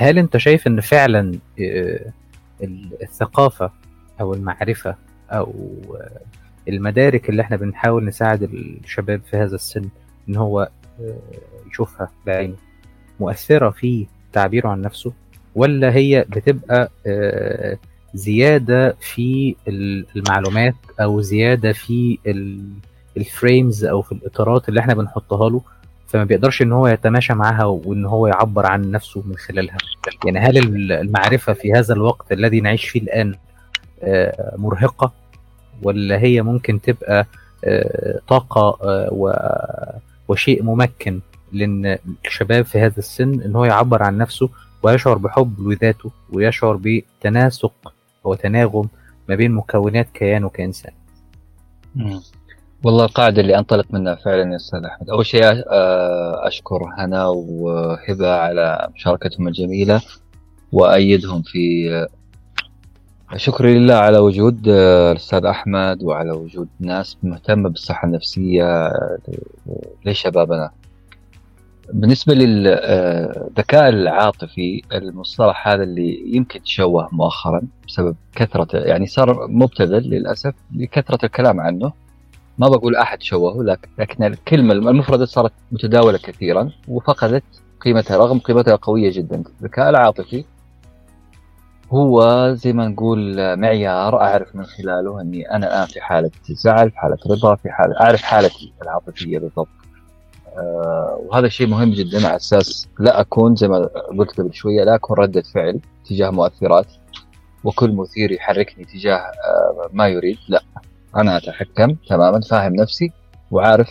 هل أنت شايف إن فعلا ال- الثقافة أو المعرفة أو آه، المدارك اللي إحنا بنحاول نساعد الشباب في هذا السن إن هو آه، يشوفها بعينه مؤثرة في تعبيره عن نفسه ولا هي بتبقى آه، زيادة في ال- المعلومات أو زيادة في ال- الفريمز أو في الإطارات اللي إحنا بنحطها له؟ فما بيقدرش إن هو يتماشى معاها وإن هو يعبر عن نفسه من خلالها. يعني هل ال- المعرفة في هذا الوقت الذي نعيش فيه الآن آه، مرهقة؟ ولا هي ممكن تبقى آه، طاقة آه، وشيء ممكن لأن الشباب في هذا السن إن هو يعبر عن نفسه ويشعر بحب لذاته ويشعر بتناسق وتناغم ما بين مكونات كيانه كإنسان مم. والله القاعدة اللي أنطلق منها فعلا يا أستاذ أحمد. أول شيء آه، أشكر هنا وهبة على مشاركتهم الجميلة وأيدهم في آه، شكري لله على وجود آه، الأستاذ أحمد وعلى وجود ناس مهتمة بالصحة النفسية لشبابنا بالنسبة للذكاء العاطفي المصطلح هذا اللي يمكن تشوه مؤخرا بسبب كثرة يعني صار مبتذل للأسف لكثرة الكلام عنه. ما بقول أحد شوهه لكن, الكلمة المفردة صارت متداولة كثيرا وفقدت قيمتها رغم قيمتها قوية جدا. الذكاء العاطفي هو زي ما نقول معيار أعرف من خلاله أني أنا الآن في حالة زعل في حالة رضا في حالة أعرف حالتي العاطفية بالضبط. آه، وهذا شيء مهم جدا على أساس لا أكون زي ما قلت قبل شوية لا أكون ردة فعل تجاه مؤثرات وكل مثير يحركني تجاه آه، ما يريد لا. أنا أتحكم تماما فاهم نفسي وعارف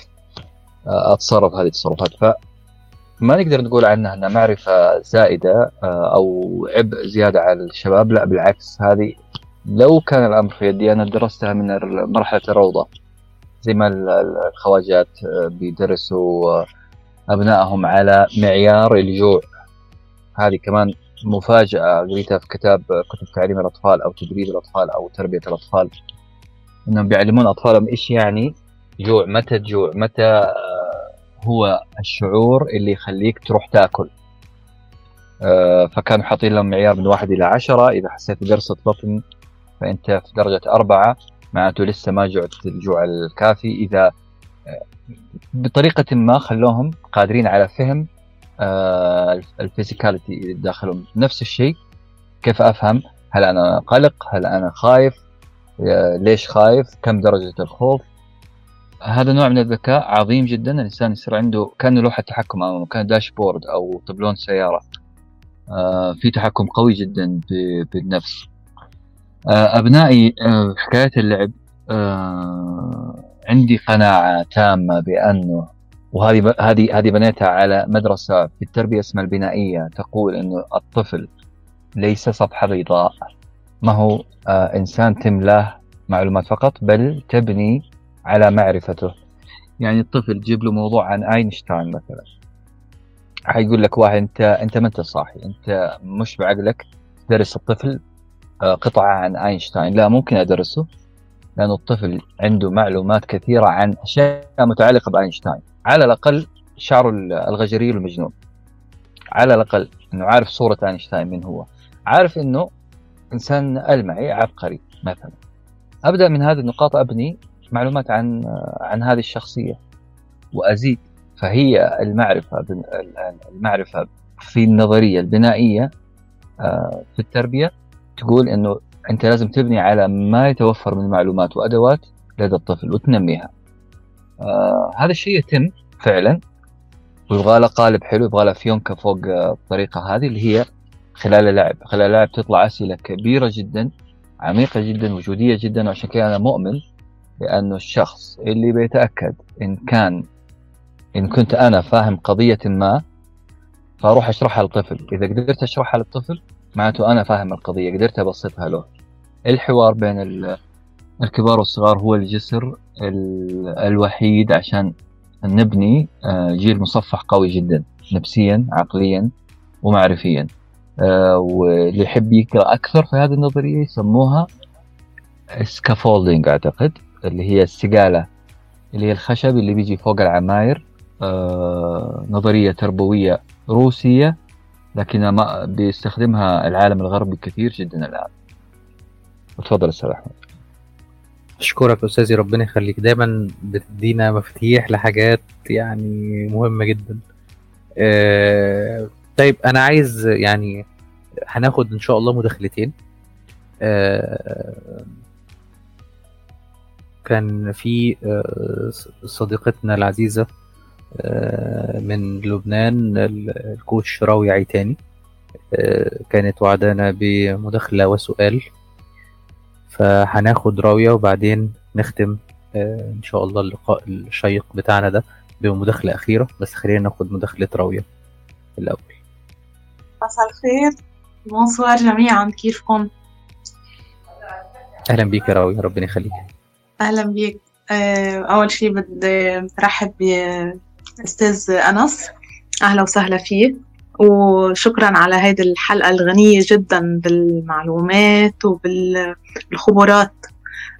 آه، أتصرف هذه التصرفات. فما نقدر نقول عنها إنها معرفة زائدة آه، أو عبء زيادة على الشباب. لا بالعكس هذه لو كان الأمر في يدي أنا درستها من مرحلة الروضة. زي ما ال- ال- الخواجات آه، بيدرسوا أبنائهم على معيار الجوع. هذه كمان مفاجأة. قريتها في كتاب كتب تعليم الأطفال أو تدريب الأطفال أو تربية الأطفال. إنهم بيعلمون أطفالهم إيش يعني جوع. متى تجوع؟ متى آه، هو الشعور اللي يخليك تروح تاكل. آه، فكانوا حاطين لهم معيار من واحد إلى عشرة. إذا حسيت بقرصة بطن فأنت في درجة أربعة معناته لسه ما جعت الجوع الكافي. إذا آه، بطريقة ما خلوهم قادرين على فهم الفيزيكاليتي داخلهم. نفس الشيء كيف أفهم؟ هل أنا قلق؟ هل أنا خايف؟ ليش خايف؟ كم درجة الخوف؟ هذا نوع من الذكاء عظيم جدا. الإنسان يصير عنده كأنه لوحة تحكم أمامه كان داشبورد أو طبلون سيارة. آه، في تحكم قوي جدا بالنفس. آه، أبنائي آه، حكاية اللعب عندي قناعة تامة بأنه وهذه هذه هذه بنيتها على مدرسة في التربية اسمها البنائية تقول أنه الطفل ليس صفحة بيضاء. ما هو آه، إنسان تملاه معلومات فقط بل تبني على معرفته. يعني الطفل تجيب له موضوع عن آينشتاين مثلا. حيقول لك واحد أنت أنت ما أنت صاحي أنت مش بعقلك تدرس الطفل آه، قطعة عن آينشتاين. لا ممكن أدرسه لأنه الطفل عنده معلومات كثيرة عن أشياء متعلقة بآينشتاين. على الأقل شعره الغجري المجنون على الأقل إنه عارف صورة آينشتاين من هو. عارف إنه إنسان ألمعي عبقري مثلا أبدأ من هذه النقاط أبني معلومات عن عن هذه الشخصية وأزيد فهي المعرفة المعرفة في النظرية البنائية آه، في التربية تقول إنه أنت لازم تبني على ما يتوفر من معلومات وأدوات لدى الطفل وتنميها. آه هذا الشيء يتم فعلا ويبغى له قالب حلو يبغى له فيونكة فوق آه، الطريقة هذه اللي هي خلال اللعب، خلال اللعب تطلع أسئلة كبيرة جدا عميقة جدا وجودية جدا وعشان كذا أنا مؤمن بانه الشخص اللي بيتأكد إن كان إن كنت أنا فاهم قضية ما فأروح أشرحها للطفل، إذا قدرت أشرحها للطفل معناته أنا فاهم القضية قدرت أبسطها له. الحوار بين ال- الكبار والصغار هو الجسر ال- الوحيد عشان نبني آه، جيل مصفح قوي جدا نفسيا عقليا ومعرفيا. واللي يحب يقرأ أكثر في هذه النظرية يسموها سكافولدينج أعتقد اللي هي السقالة اللي هي الخشب اللي بيجي فوق العماير. آه، نظرية تربوية روسية لكنها ما بيستخدمها العالم الغربي كثير جدا الآن. تفضل أستاذ أحمد. أشكرك أستاذي ربنا يخليك. دايما بتدينا مفاتيح لحاجات يعني مهمة جدا. آه طيب أنا عايز يعني هناخد إن شاء الله مداخلتين. آه كان في آه صديقتنا العزيزة آه من لبنان الكوتش راوي عيتاني كانت وعدانا بمداخلة وسؤال. فهناخد راوية وبعدين نختم إن شاء الله اللقاء الشيق بتاعنا ده بمداخلة أخيرة. بس خلينا ناخد مداخلة راوية الأول. مساء الخير بونسوار جميعا كيفكم؟ أهلا بيك يا راوية ربنا يخليك أهلا بيك. أول شيء بدي برحب بأستاذ أنس. أهلا وسهلا فيه. وشكرا على هذه الحلقة الغنية جدا بالمعلومات وبالخبرات.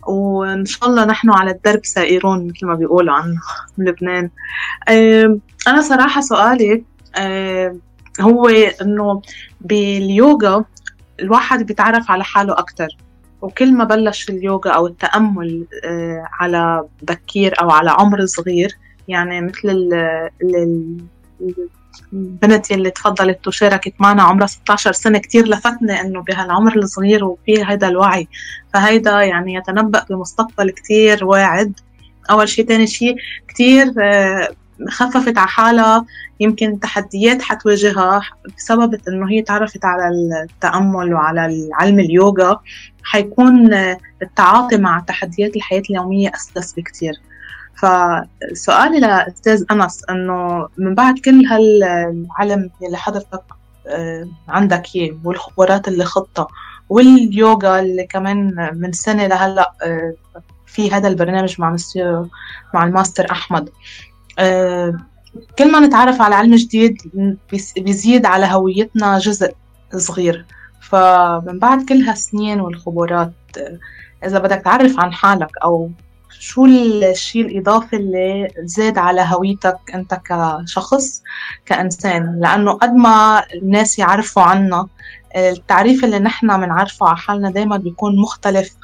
وإن شاء الله نحن على الدرب سائرون مثل ما بيقولوا عنا بلبنان أنا صراحة سؤالي هو إنه باليوغا الواحد بيتعرف على حاله أكتر. وكل ما بلش اليوغا أو التأمل على بكير أو على عمر صغير يعني مثل ال ال بنتي اللي تفضلت وشاركت معنا عمرها 16 سنة كتير لفتني إنه بهالعمر الصغير وفي هيدا الوعي. فهيدا يعني يتنبأ بمستقبل كتير واعد. أول شيء تاني شيء كتير خففت على حالها يمكن تحديات حتواجهها بسبب إنه هي تعرفت على التأمل وعلى علم اليوغا. حيكون التعاطي مع تحديات الحياة اليومية أسلس بكتير. فسؤالي لأستاذ أنس إنه من بعد كل هالعلم اللي حضرتك عندك إياه والخبرات اللي خطة واليوغا اللي كمان من سنة لهلأ في هذا البرنامج مع مع الماستر أحمد كل ما نتعرف على علم جديد بيزيد على هويتنا جزء صغير. فمن بعد كل هالسنين والخبرات إذا بدك تعرف عن حالك أو شو الشيء الإضافي اللي زاد على هويتك أنت كشخص كإنسان. لأنه قد ما الناس يعرفوا عنا التعريف اللي نحن بنعرفه على حالنا دايما بيكون مختلف.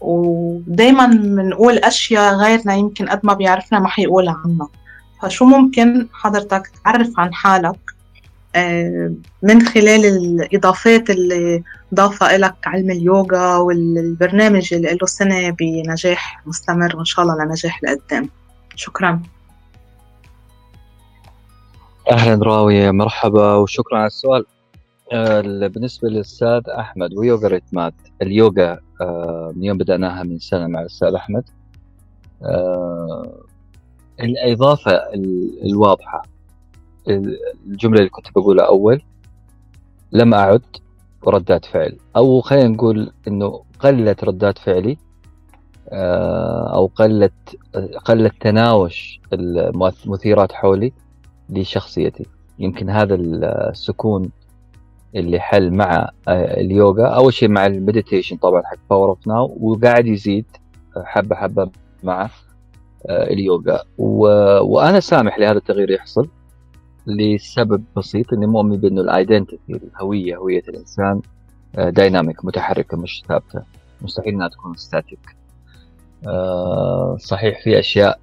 ودايما بنقول أشياء غيرنا يمكن قد ما بيعرفنا ما حيقول عنا. فشو ممكن حضرتك تعرف عن حالك من خلال الإضافات اللي ضافها لك علم اليوغا والبرنامج اللي له سنة بنجاح مستمر وإن شاء الله لنجاح لقدام. شكرا. أهلا راوية مرحبا وشكرا على السؤال. بالنسبة للأستاذ أحمد ويوغا ريتمات. اليوغا من يوم بدأناها من سنة مع الأستاذ أحمد. الإضافة الواضحة الجملة اللي كنت بقولها أول لم أعد ردات فعل. أو خلينا نقول إنه قلت ردات فعلي أو قلت قلت تناوش المثيرات حولي لشخصيتي. يمكن هذا السكون اللي حل مع اليوغا. أول شيء مع ال meditation طبعا حق Power of Now وقاعد يزيد حبة حبة مع اليوغا. و... وأنا سامح لهذا التغيير يحصل لسبب بسيط إني مؤمن بأنه ال identity الهوية هوية الإنسان dynamic متحركة مش ثابتة. مستحيل إنها تكون static صحيح في أشياء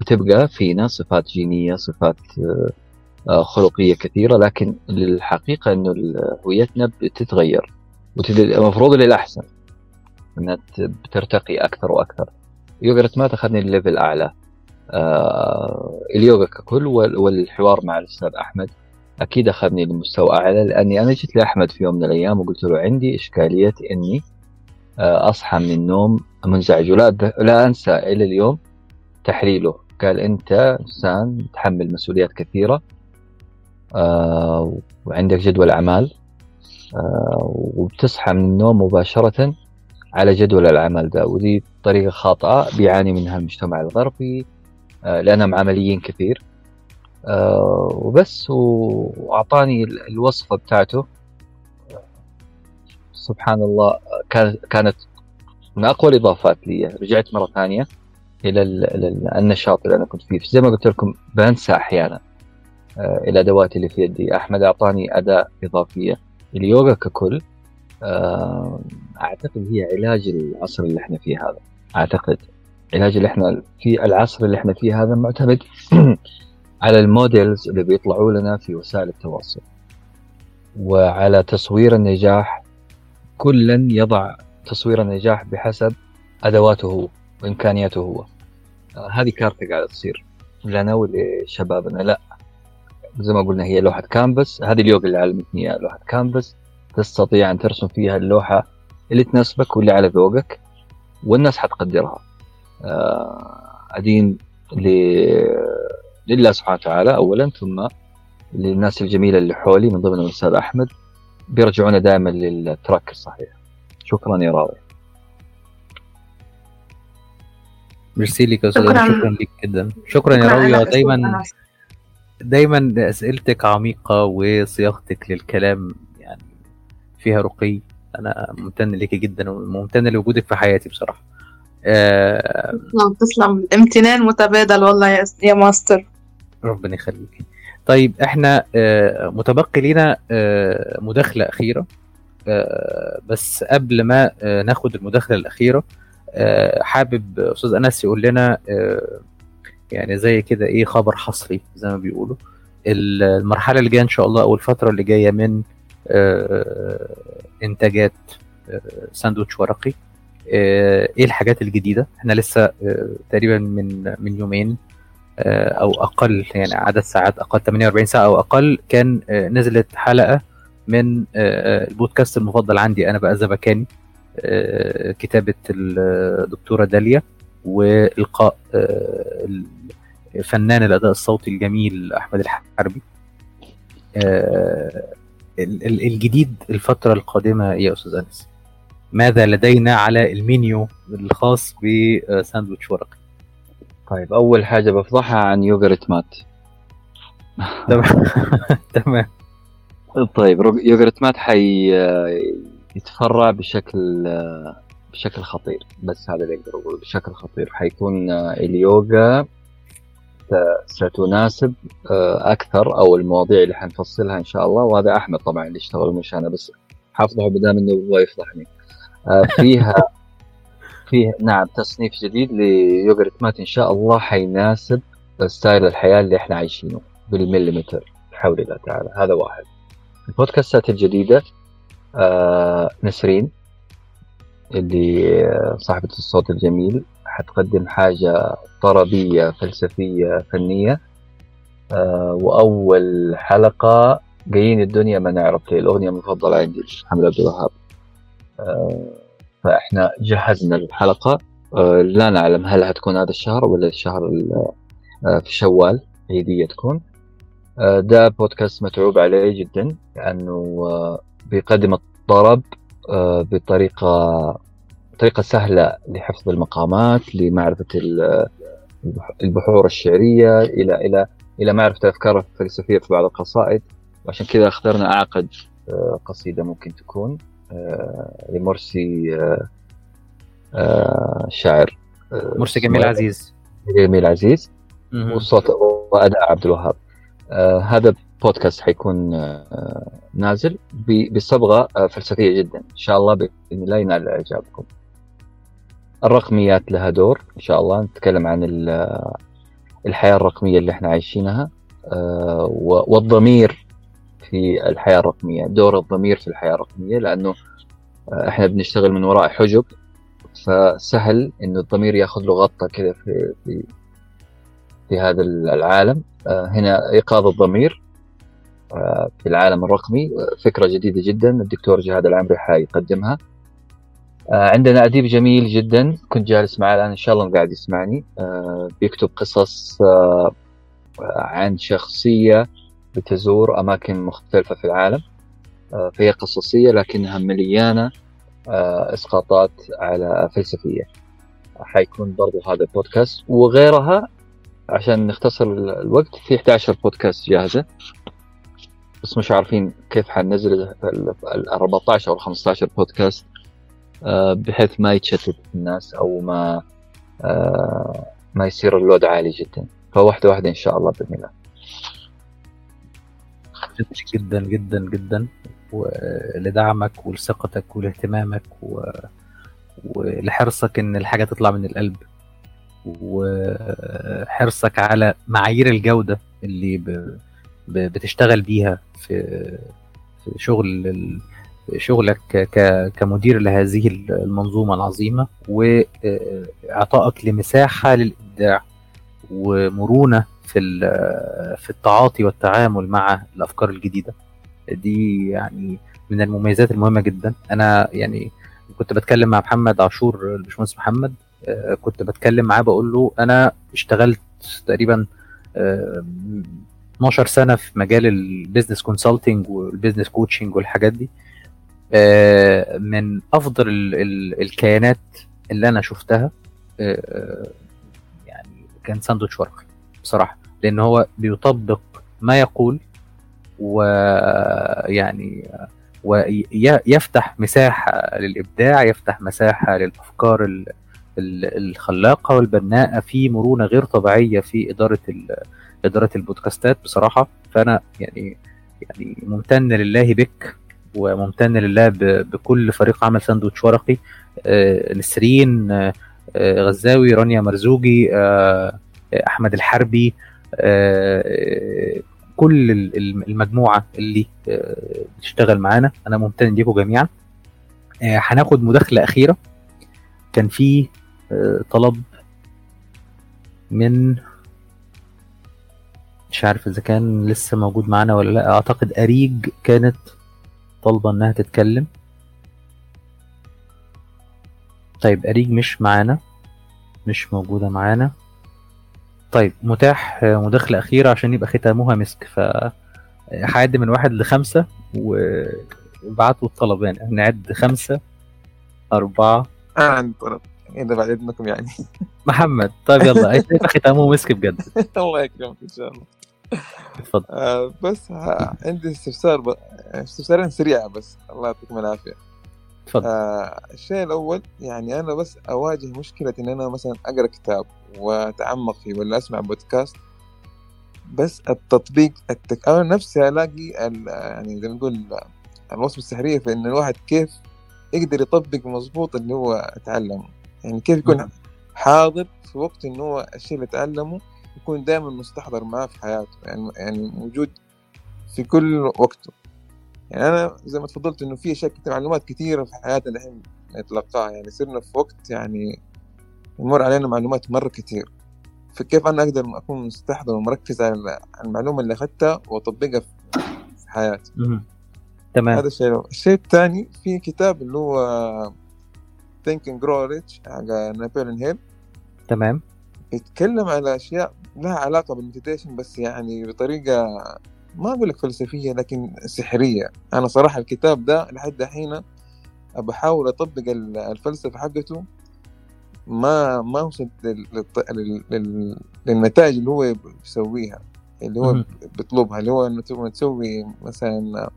بتبقى فينا صفات جينية صفات خلقية كثيرة لكن الحقيقة إنه هويتنا بتتغير. المفروض للأحسن إنها بترتقي أكثر وأكثر. يوغا ما تاخذني الليفل أعلى. آه اليوغا ككل والحوار مع الأستاذ أحمد أكيد أخذني لمستوى أعلى لأني أنا جيت لأحمد في يوم من الأيام وقلت له عندي إشكالية إني آه أصحى من النوم منزعج ولا لا أنسى إلى اليوم تحليله. قال أنت إنسان تحمل مسؤوليات كثيرة آه وعندك جدول أعمال آه وبتصحى من النوم مباشرة على جدول الاعمال ده ودي طريقة خاطئة بيعاني منها المجتمع الغربي لأنهم عمليين كثير. وبس وأعطاني الوصفة بتاعته. سبحان الله كانت من أقوى الإضافات لي. رجعت مرة ثانية إلى النشاط اللي أنا كنت فيه. زي ما قلت لكم بنسى أحيانا الأدوات اللي في يدي. أحمد أعطاني أداة إضافية. اليوغا ككل أعتقد هي علاج العصر اللي إحنا فيه هذا. أعتقد علاج اللي إحنا في العصر اللي إحنا فيه هذا معتمد على الموديلز اللي بيطلعوا لنا في وسائل التواصل. وعلى تصوير النجاح كلا يضع تصوير النجاح بحسب أدواته هو وإمكانياته هو. آه، هذه كارثة قاعدة تصير. لنا ولشبابنا لا. زي ما قلنا هي لوحة كانفاس. هذه اليوغا اللي علمتني اياها لوحة كانفاس. تستطيع أن ترسم فيها اللوحة اللي تناسبك واللي على ذوقك والناس حتقدرها. آه، أدين لله سبحانه وتعالى اولا ثم للناس الجميلة اللي حولي من ضمنهم الأستاذ أحمد بيرجعونا دائما للتراك الصحيح. شكرا يا راوي. ميرسي لك يا أستاذ شكراً. شكرا لك جدا. شكرا يا شكراً. راوية لك أستاذ دايما. دايما أسئلتك عميقة وصياغتك للكلام يعني فيها رقي. أنا ممتن لك جدا وممتن لوجودك في حياتي بصراحة. آه تسلم تسلم. امتنان متبادل والله يا يا ماستر. ربنا يخليك طيب إحنا آه متبقي لنا آه مداخلة أخيرة. آه بس قبل ما آه ناخد المداخلة الأخيرة آه حابب أستاذ أنس يقول لنا آه يعني زي كده إيه خبر حصري زي ما بيقولوا. المرحلة اللي جاية إن شاء الله أو الفترة اللي جاية من آه إنتاجات آه ساندوتش ورقي. آه إيه الحاجات الجديدة؟ إحنا لسه آه تقريبا من من يومين أو أقل يعني عدد ساعات أقل 48 ساعة أو أقل كان نزلت حلقة من البودكاست المفضل عندي أنا بقى زبكاني كتابة الدكتوره داليا والقاء فنان الأداء الصوتي الجميل أحمد الحربي. ال- ال- الجديد الفترة القادمة يا أستاذ أنس. ماذا لدينا على المنيو الخاص بساندويتش ورقي طيب أول حاجة بفضحها عن يوغرت مات. تمام. تمام. طيب يوغرت مات حي يتفرع بشكل بشكل خطير. بس هذا اللي أقدر أقوله بشكل خطير. حيكون اليوغا ستناسب آه، أكثر أو المواضيع اللي حنفصلها إن شاء الله. وهذا أحمد طبعا اللي اشتغل مش أنا بس حافظه بدام انه هو يفضحني. آه، فيها فيه نعم تصنيف جديد ليوغرت مات إن شاء الله حيناسب ستايل الحياة اللي إحنا عايشينه بالمليمتر بحول الله تعالى. هذا واحد. البودكاستات الجديدة آه نسرين اللي صاحبة الصوت الجميل حتقدم حاجة طربية فلسفية فنية. آه وأول حلقة جايين الدنيا ما نعرف هي الأغنية المفضلة عندي محمد عبد الوهاب. آه فإحنا جهزنا الحلقة. آه لا نعلم هل هتكون هذا الشهر ولا الشهر ال- آه في شوال عيدية تكون. آه ده بودكاست متعوب عليه جدا لأنه آه بيقدم الطرب بطريقة طريقة سهلة لحفظ المقامات لمعرفة ال- البح- البحور الشعرية إلى إلى إلى معرفة الأفكار الفلسفية في بعض القصائد. وعشان كذا اخترنا أعقد آه، قصيدة ممكن تكون آه، لمرسي آه، شاعر مرسي جميل عزيز. جميل عزيز. وصوت وأداء عبد الوهاب. هذا بودكاست حيكون نازل ب- بصبغة آه، فلسفية جدا. إن شاء الله بإذن الله ينال إعجابكم. الرقميات لها دور إن شاء الله. نتكلم عن ال- الحياة الرقمية اللي إحنا عايشينها آه، والضمير في الحياة الرقمية دور الضمير في الحياة الرقمية لأنه آه، إحنا بنشتغل من وراء حجب فسهل إنه الضمير ياخذ له غطة كذا في في في هذا العالم. آه، هنا إيقاظ الضمير في العالم الرقمي. فكرة جديدة جدا الدكتور جهاد العمري حيقدمها. عندنا أديب جميل جدا. كنت جالس معاه الآن إن شاء الله قاعد يسمعني. آه، بيكتب قصص آه، عن شخصية بتزور أماكن مختلفة في العالم. آه، فهي قصصية لكنها مليانة آه، إسقاطات على فلسفية. حيكون برضو هذا البودكاست وغيرها. عشان نختصر ال- الوقت في 11 بودكاست جاهزة. بس مش عارفين كيف حننزل ال ال- 14 أو 15 بودكاست. آه، بحيث ما يتشتت الناس أو ما آه، ما يصير اللود عالي جدا. فواحدة واحدة إن شاء الله بإذن الله. جدا جدا جدا. ولدعمك ولثقتك ولاهتمامك و... ولحرصك إن الحاجة تطلع من القلب. وحرصك على معايير الجودة اللي ب... ب... بتشتغل بيها في في شغل. شغلك. كمدير لهذه المنظومة العظيمة وإعطائك لمساحة للإبداع ومرونة في في التعاطي والتعامل مع الأفكار الجديدة دي يعني من المميزات المهمة جدا أنا يعني كنت بتكلم مع محمد عاشور الباشمهندس محمد كنت بتكلم معاه بقول له أنا اشتغلت تقريبا آه، 12 سنة في مجال ال business consulting وال business coaching والحاجات دي من أفضل ال- ال- الكيانات اللي أنا شفتها آه، يعني كان ساندوتش ورقي بصراحة لأن هو بيطبق ما يقول ويعني ويفتح مساحة للإبداع يفتح مساحة للأفكار ال- ال- الخلاقة والبناءة في مرونة غير طبيعية في إدارة إدارة البودكاستات بصراحة. فأنا يعني يعني ممتن لله بك وممتن لله بكل فريق عمل ساندوتش ورقي. آه، نسرين آه، آه، غزاوي رانيا مرزوجي آه، أحمد الحربي كل ال- ال- المجموعة اللي بتشتغل معانا. أنا ممتن ليكم جميعا. هناخد مداخلة أخيرة. كان في طلب من مش عارف إذا كان لسه موجود معانا ولا لأ. أعتقد أريج كانت طالبة إنها تتكلم. طيب أريج مش معانا. مش موجودة معانا. طيب متاح آه، مداخلة أخيرة عشان يبقى ختامها مسك. ف هعد من واحد لخمسة وابعتوا الطلب. يعني نعد خمسة أربعة. أنا عندي طلب. اذا بعد إذنكم يعني. محمد طيب يلا. هيبقى ختامه مسك بجد. الله يكرمك إن شاء الله. اتفضل آه بس عندي استفسار ب... استفسارين سريعة بس. الله يعطيكم العافية. اتفضل آه الشيء الأول يعني أنا بس أواجه مشكلة إن أنا مثلا أقرأ كتاب وأتعمق فيه ولا أسمع بودكاست بس التطبيق التك... أنا نفسي ألاقي ال... يعني زي ما نقول الوصفة السحرية في إن الواحد كيف يقدر يطبق مظبوط اللي هو اتعلمه يعني كيف يكون مم. حاضر في وقت إنه هو الشيء اللي اتعلمه يكون دائما مستحضر معاه في حياته يعني يعني موجود في كل وقته. يعني أنا زي ما تفضلت إنه في أشياء كتير معلومات كثيره في حياتنا الحين نتلقاها. يعني صرنا في وقت يعني يمر علينا معلومات مرة كثير فكيف أنا أقدر أكون مستحضر ومركز على المعلومة اللي أخذتها وأطبقها في حياتي. تمام. هذا الشيء. الشيء الثاني في كتاب اللي هو Think and Grow Rich حق نابليون هيل تمام. يتكلم على أشياء لها علاقة بالمديتيشن بس يعني بطريقة ما أقول لك فلسفية لكن سحرية أنا صراحة الكتاب ده لحد الحين بحاول أطبق ال- الفلسفة حقته ما ما وصلت للنتائج اللي هو بيسويها اللي هو. بيطلبها اللي هو إنه تسوي مثلا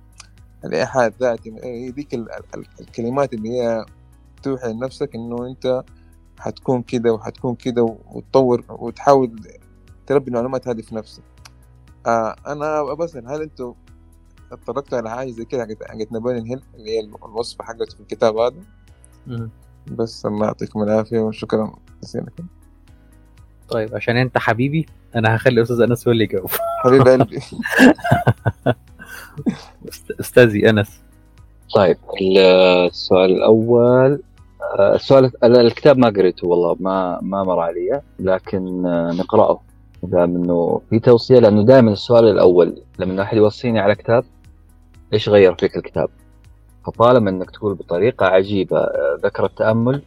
الإيحاء الذاتي ال- ال- الكلمات اللي هي توحي لنفسك إنه أنت حتكون كده وحتكون كده وتطور وتحاول تربي المعلومات هذه في نفسك. آه أنا بسأل هل أنتوا اتطرقتوا على حاجة زي كده حقت حقت نابليون هيل اللي هي الوصفه حقته في الكتاب هذا. بس الله يعطيكم العافية وشكرا جزيلا. طيب عشان أنت حبيبي أنا هخلي أستاذ أنس هو اللي يجاوب. حبيب قلبي. أستاذي أنس. طيب السؤال الأول. السؤال ال- الكتاب ما قريته والله ما ما مر علي لكن آه، نقرأه دام إنه في توصية لأنه دائما السؤال الأول لما احد يوصيني على كتاب إيش غير فيك الكتاب؟ فطالما إنك تقول بطريقة عجيبة آه، ذكر التأمل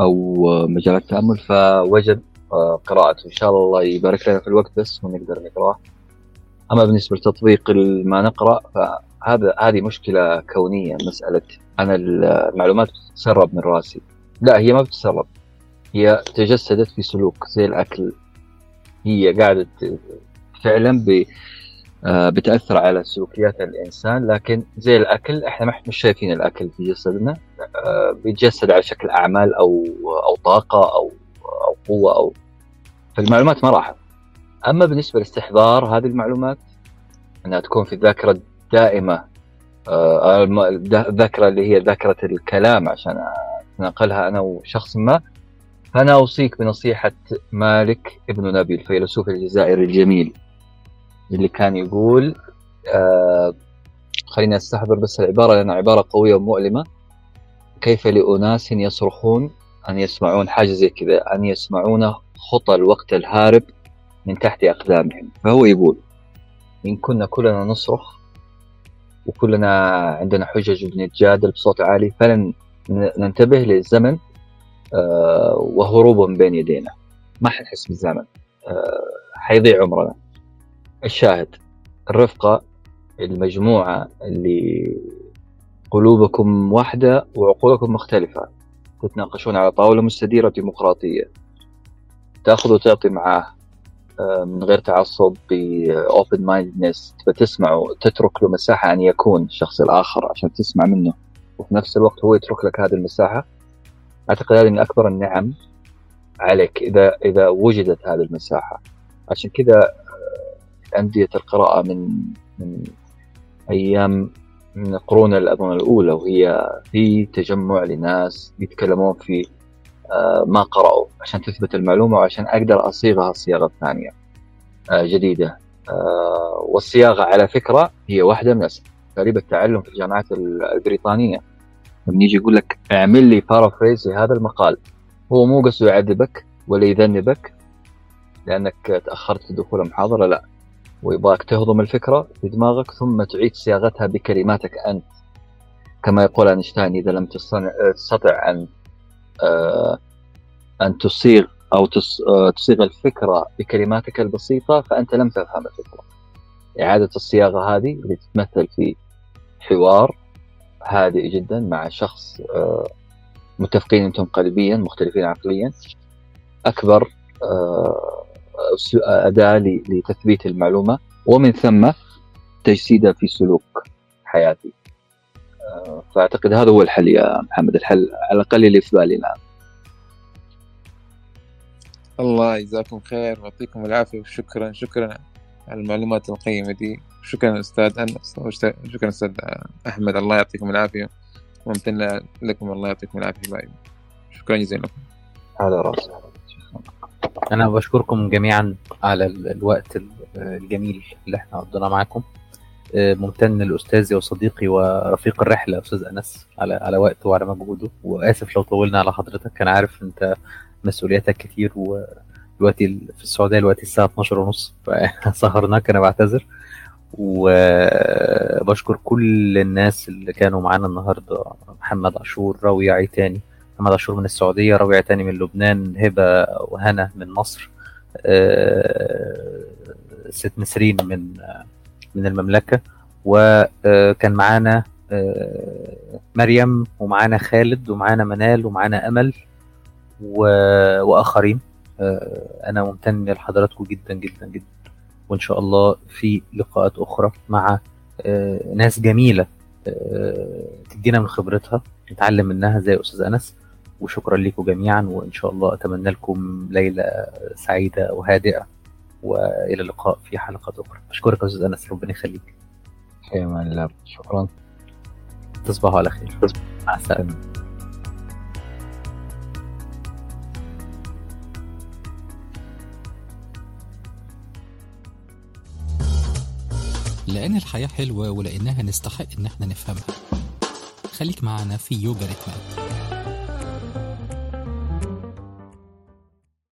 أو آه، مجال التأمل فوجب آه، قراءته إن شاء الله يبارك لنا في الوقت بس ونقدر نقرأه. أما بالنسبة لتطبيق ما نقرأ فهذا هذه مشكلة كونية مسألة أنا المعلومات بتتسرب من راسي. لا هي ما بتتسرب. هي تجسدت في سلوك زي الأكل. هي قاعدة فعلا ب آه، بتأثر على سلوكيات الإنسان لكن زي الأكل إحنا ما مش شايفين الأكل في جسدنا آه، بيتجسد على شكل أعمال أو أو طاقة أو أو قوة أو فالمعلومات ما راحت. أما بالنسبة لاستحضار هذه المعلومات إنها تكون في الذاكرة الدائمه آه، الذ- الذاكره اللي هي ذاكرة الكلام عشان أتناقلها أنا وشخص ما. فأنا أوصيك بنصيحة مالك ابن نبي الفيلسوف الجزائري الجميل اللي كان يقول آه خليني أستحضر بس العبارة لأنها عبارة قوية ومؤلمة. كيف لأناس يصرخون أن يسمعون؟ حاجة زي كذا أن يسمعون خطى الوقت الهارب من تحت أقدامهم. فهو يقول إن كنا كلنا نصرخ وكلنا عندنا حجج وبنتجادل بصوت عالي فلن ننتبه للزمن آه، وهروبه من بين يدينا. ما حنحس بالزمن آه، حيضيع عمرنا. الشاهد الرفقة المجموعة اللي قلوبكم واحدة وعقولكم مختلفة تتناقشون على طاولة مستديرة ديمقراطية. تأخذ وتعطي معاه. من غير تعصب بأوبن مايندنس تسمعه تترك له مساحة أن يكون الشخص الآخر عشان تسمع منه. وفي نفس الوقت هو يترك لك هذه المساحة. أعتقد هذه من أكبر النعم عليك إذا إذا وجدت هذه المساحة. عشان كذا آه، أندية القراءة من من أيام من القرون الأظن الأولى وهي في تجمع لناس يتكلمون في آه، ما قرأوا عشان تثبت المعلومة وعشان أقدر أصيغها صياغة ثانية آه، جديدة. آه، والصياغة على فكرة هي واحدة من أساليب التعلم في الجامعات ال- البريطانية. لما يجي يقول لك اعمل لي paraphrase لهذا المقال هو مو قصده يعذبك ولا يذنبك لأنك تأخرت في دخول المحاضرة لا. ويبغاك تهضم الفكرة في دماغك ثم تعيد صياغتها بكلماتك أنت. كما يقول أينشتاين إذا لم تستطع أن آه، أن تصيغ أو تص- آه، تصيغ الفكرة بكلماتك البسيطة فأنت لم تفهم الفكرة. إعادة الصياغة هذه اللي تتمثل في حوار هادئ جدا مع شخص آه، متفقين أنتم قلبيا مختلفين عقليا. أداة ل- لتثبيت المعلومة ومن ثم تجسيدها في سلوك حياتي. فأعتقد هذا هو الحل يا محمد الحل على الأقل اللي في بالي الآن الله يجزاكم خير ويعطيكم العافية وشكرا شكرا على المعلومات القيمة دي. شكرا أستاذ أنس وشت- شكرا أستاذ أحمد الله يعطيكم العافية. وممتن لكم الله يعطيكم العافية. حبايبي شكرا جزيلا. لكم على راسي أنا بشكركم جميعا على ال- الوقت ال- الجميل اللي إحنا قضيناه معاكم. ممتن لاستاذي وصديقي ورفيق الرحلة أستاذ أنس على على وقته وعلى مجهوده. وآسف لو طولنا على حضرتك أنا عارف أنت مسؤولياتك كتير ودلوقتي في السعودية دلوقتي الساعة 12 ونص فسهرناك أنا بعتذر. وبشكر كل الناس اللي كانوا معانا النهارده محمد عاشور راوي عيتاني محمد عاشور من السعودية راوي عيتاني من لبنان هبة وهنا من مصر آه، ست نسرين من من المملكة وكان معانا آه، مريم ومعانا خالد ومعانا منال ومعانا أمل وآخرين. آه، أنا ممتن لحضراتكم جدا جدا جدا. وإن شاء الله في لقاءات أخرى مع آه، ناس جميلة آه، تدينا من خبرتها نتعلم منها زي أستاذ أنس. وشكرا لكم جميعا وإن شاء الله أتمنى لكم ليلة سعيدة وهادئة. وإلى اللقاء في حلقات أخرى. أشكرك يا أستاذ أنس ربنا يخليك. في أمان الله شكرا. تصبحوا على خير. مع السلامة. لأن الحياة حلوة ولأنها نستحق إن إحنا نفهمها. خليك معنا في يوجا ريتمات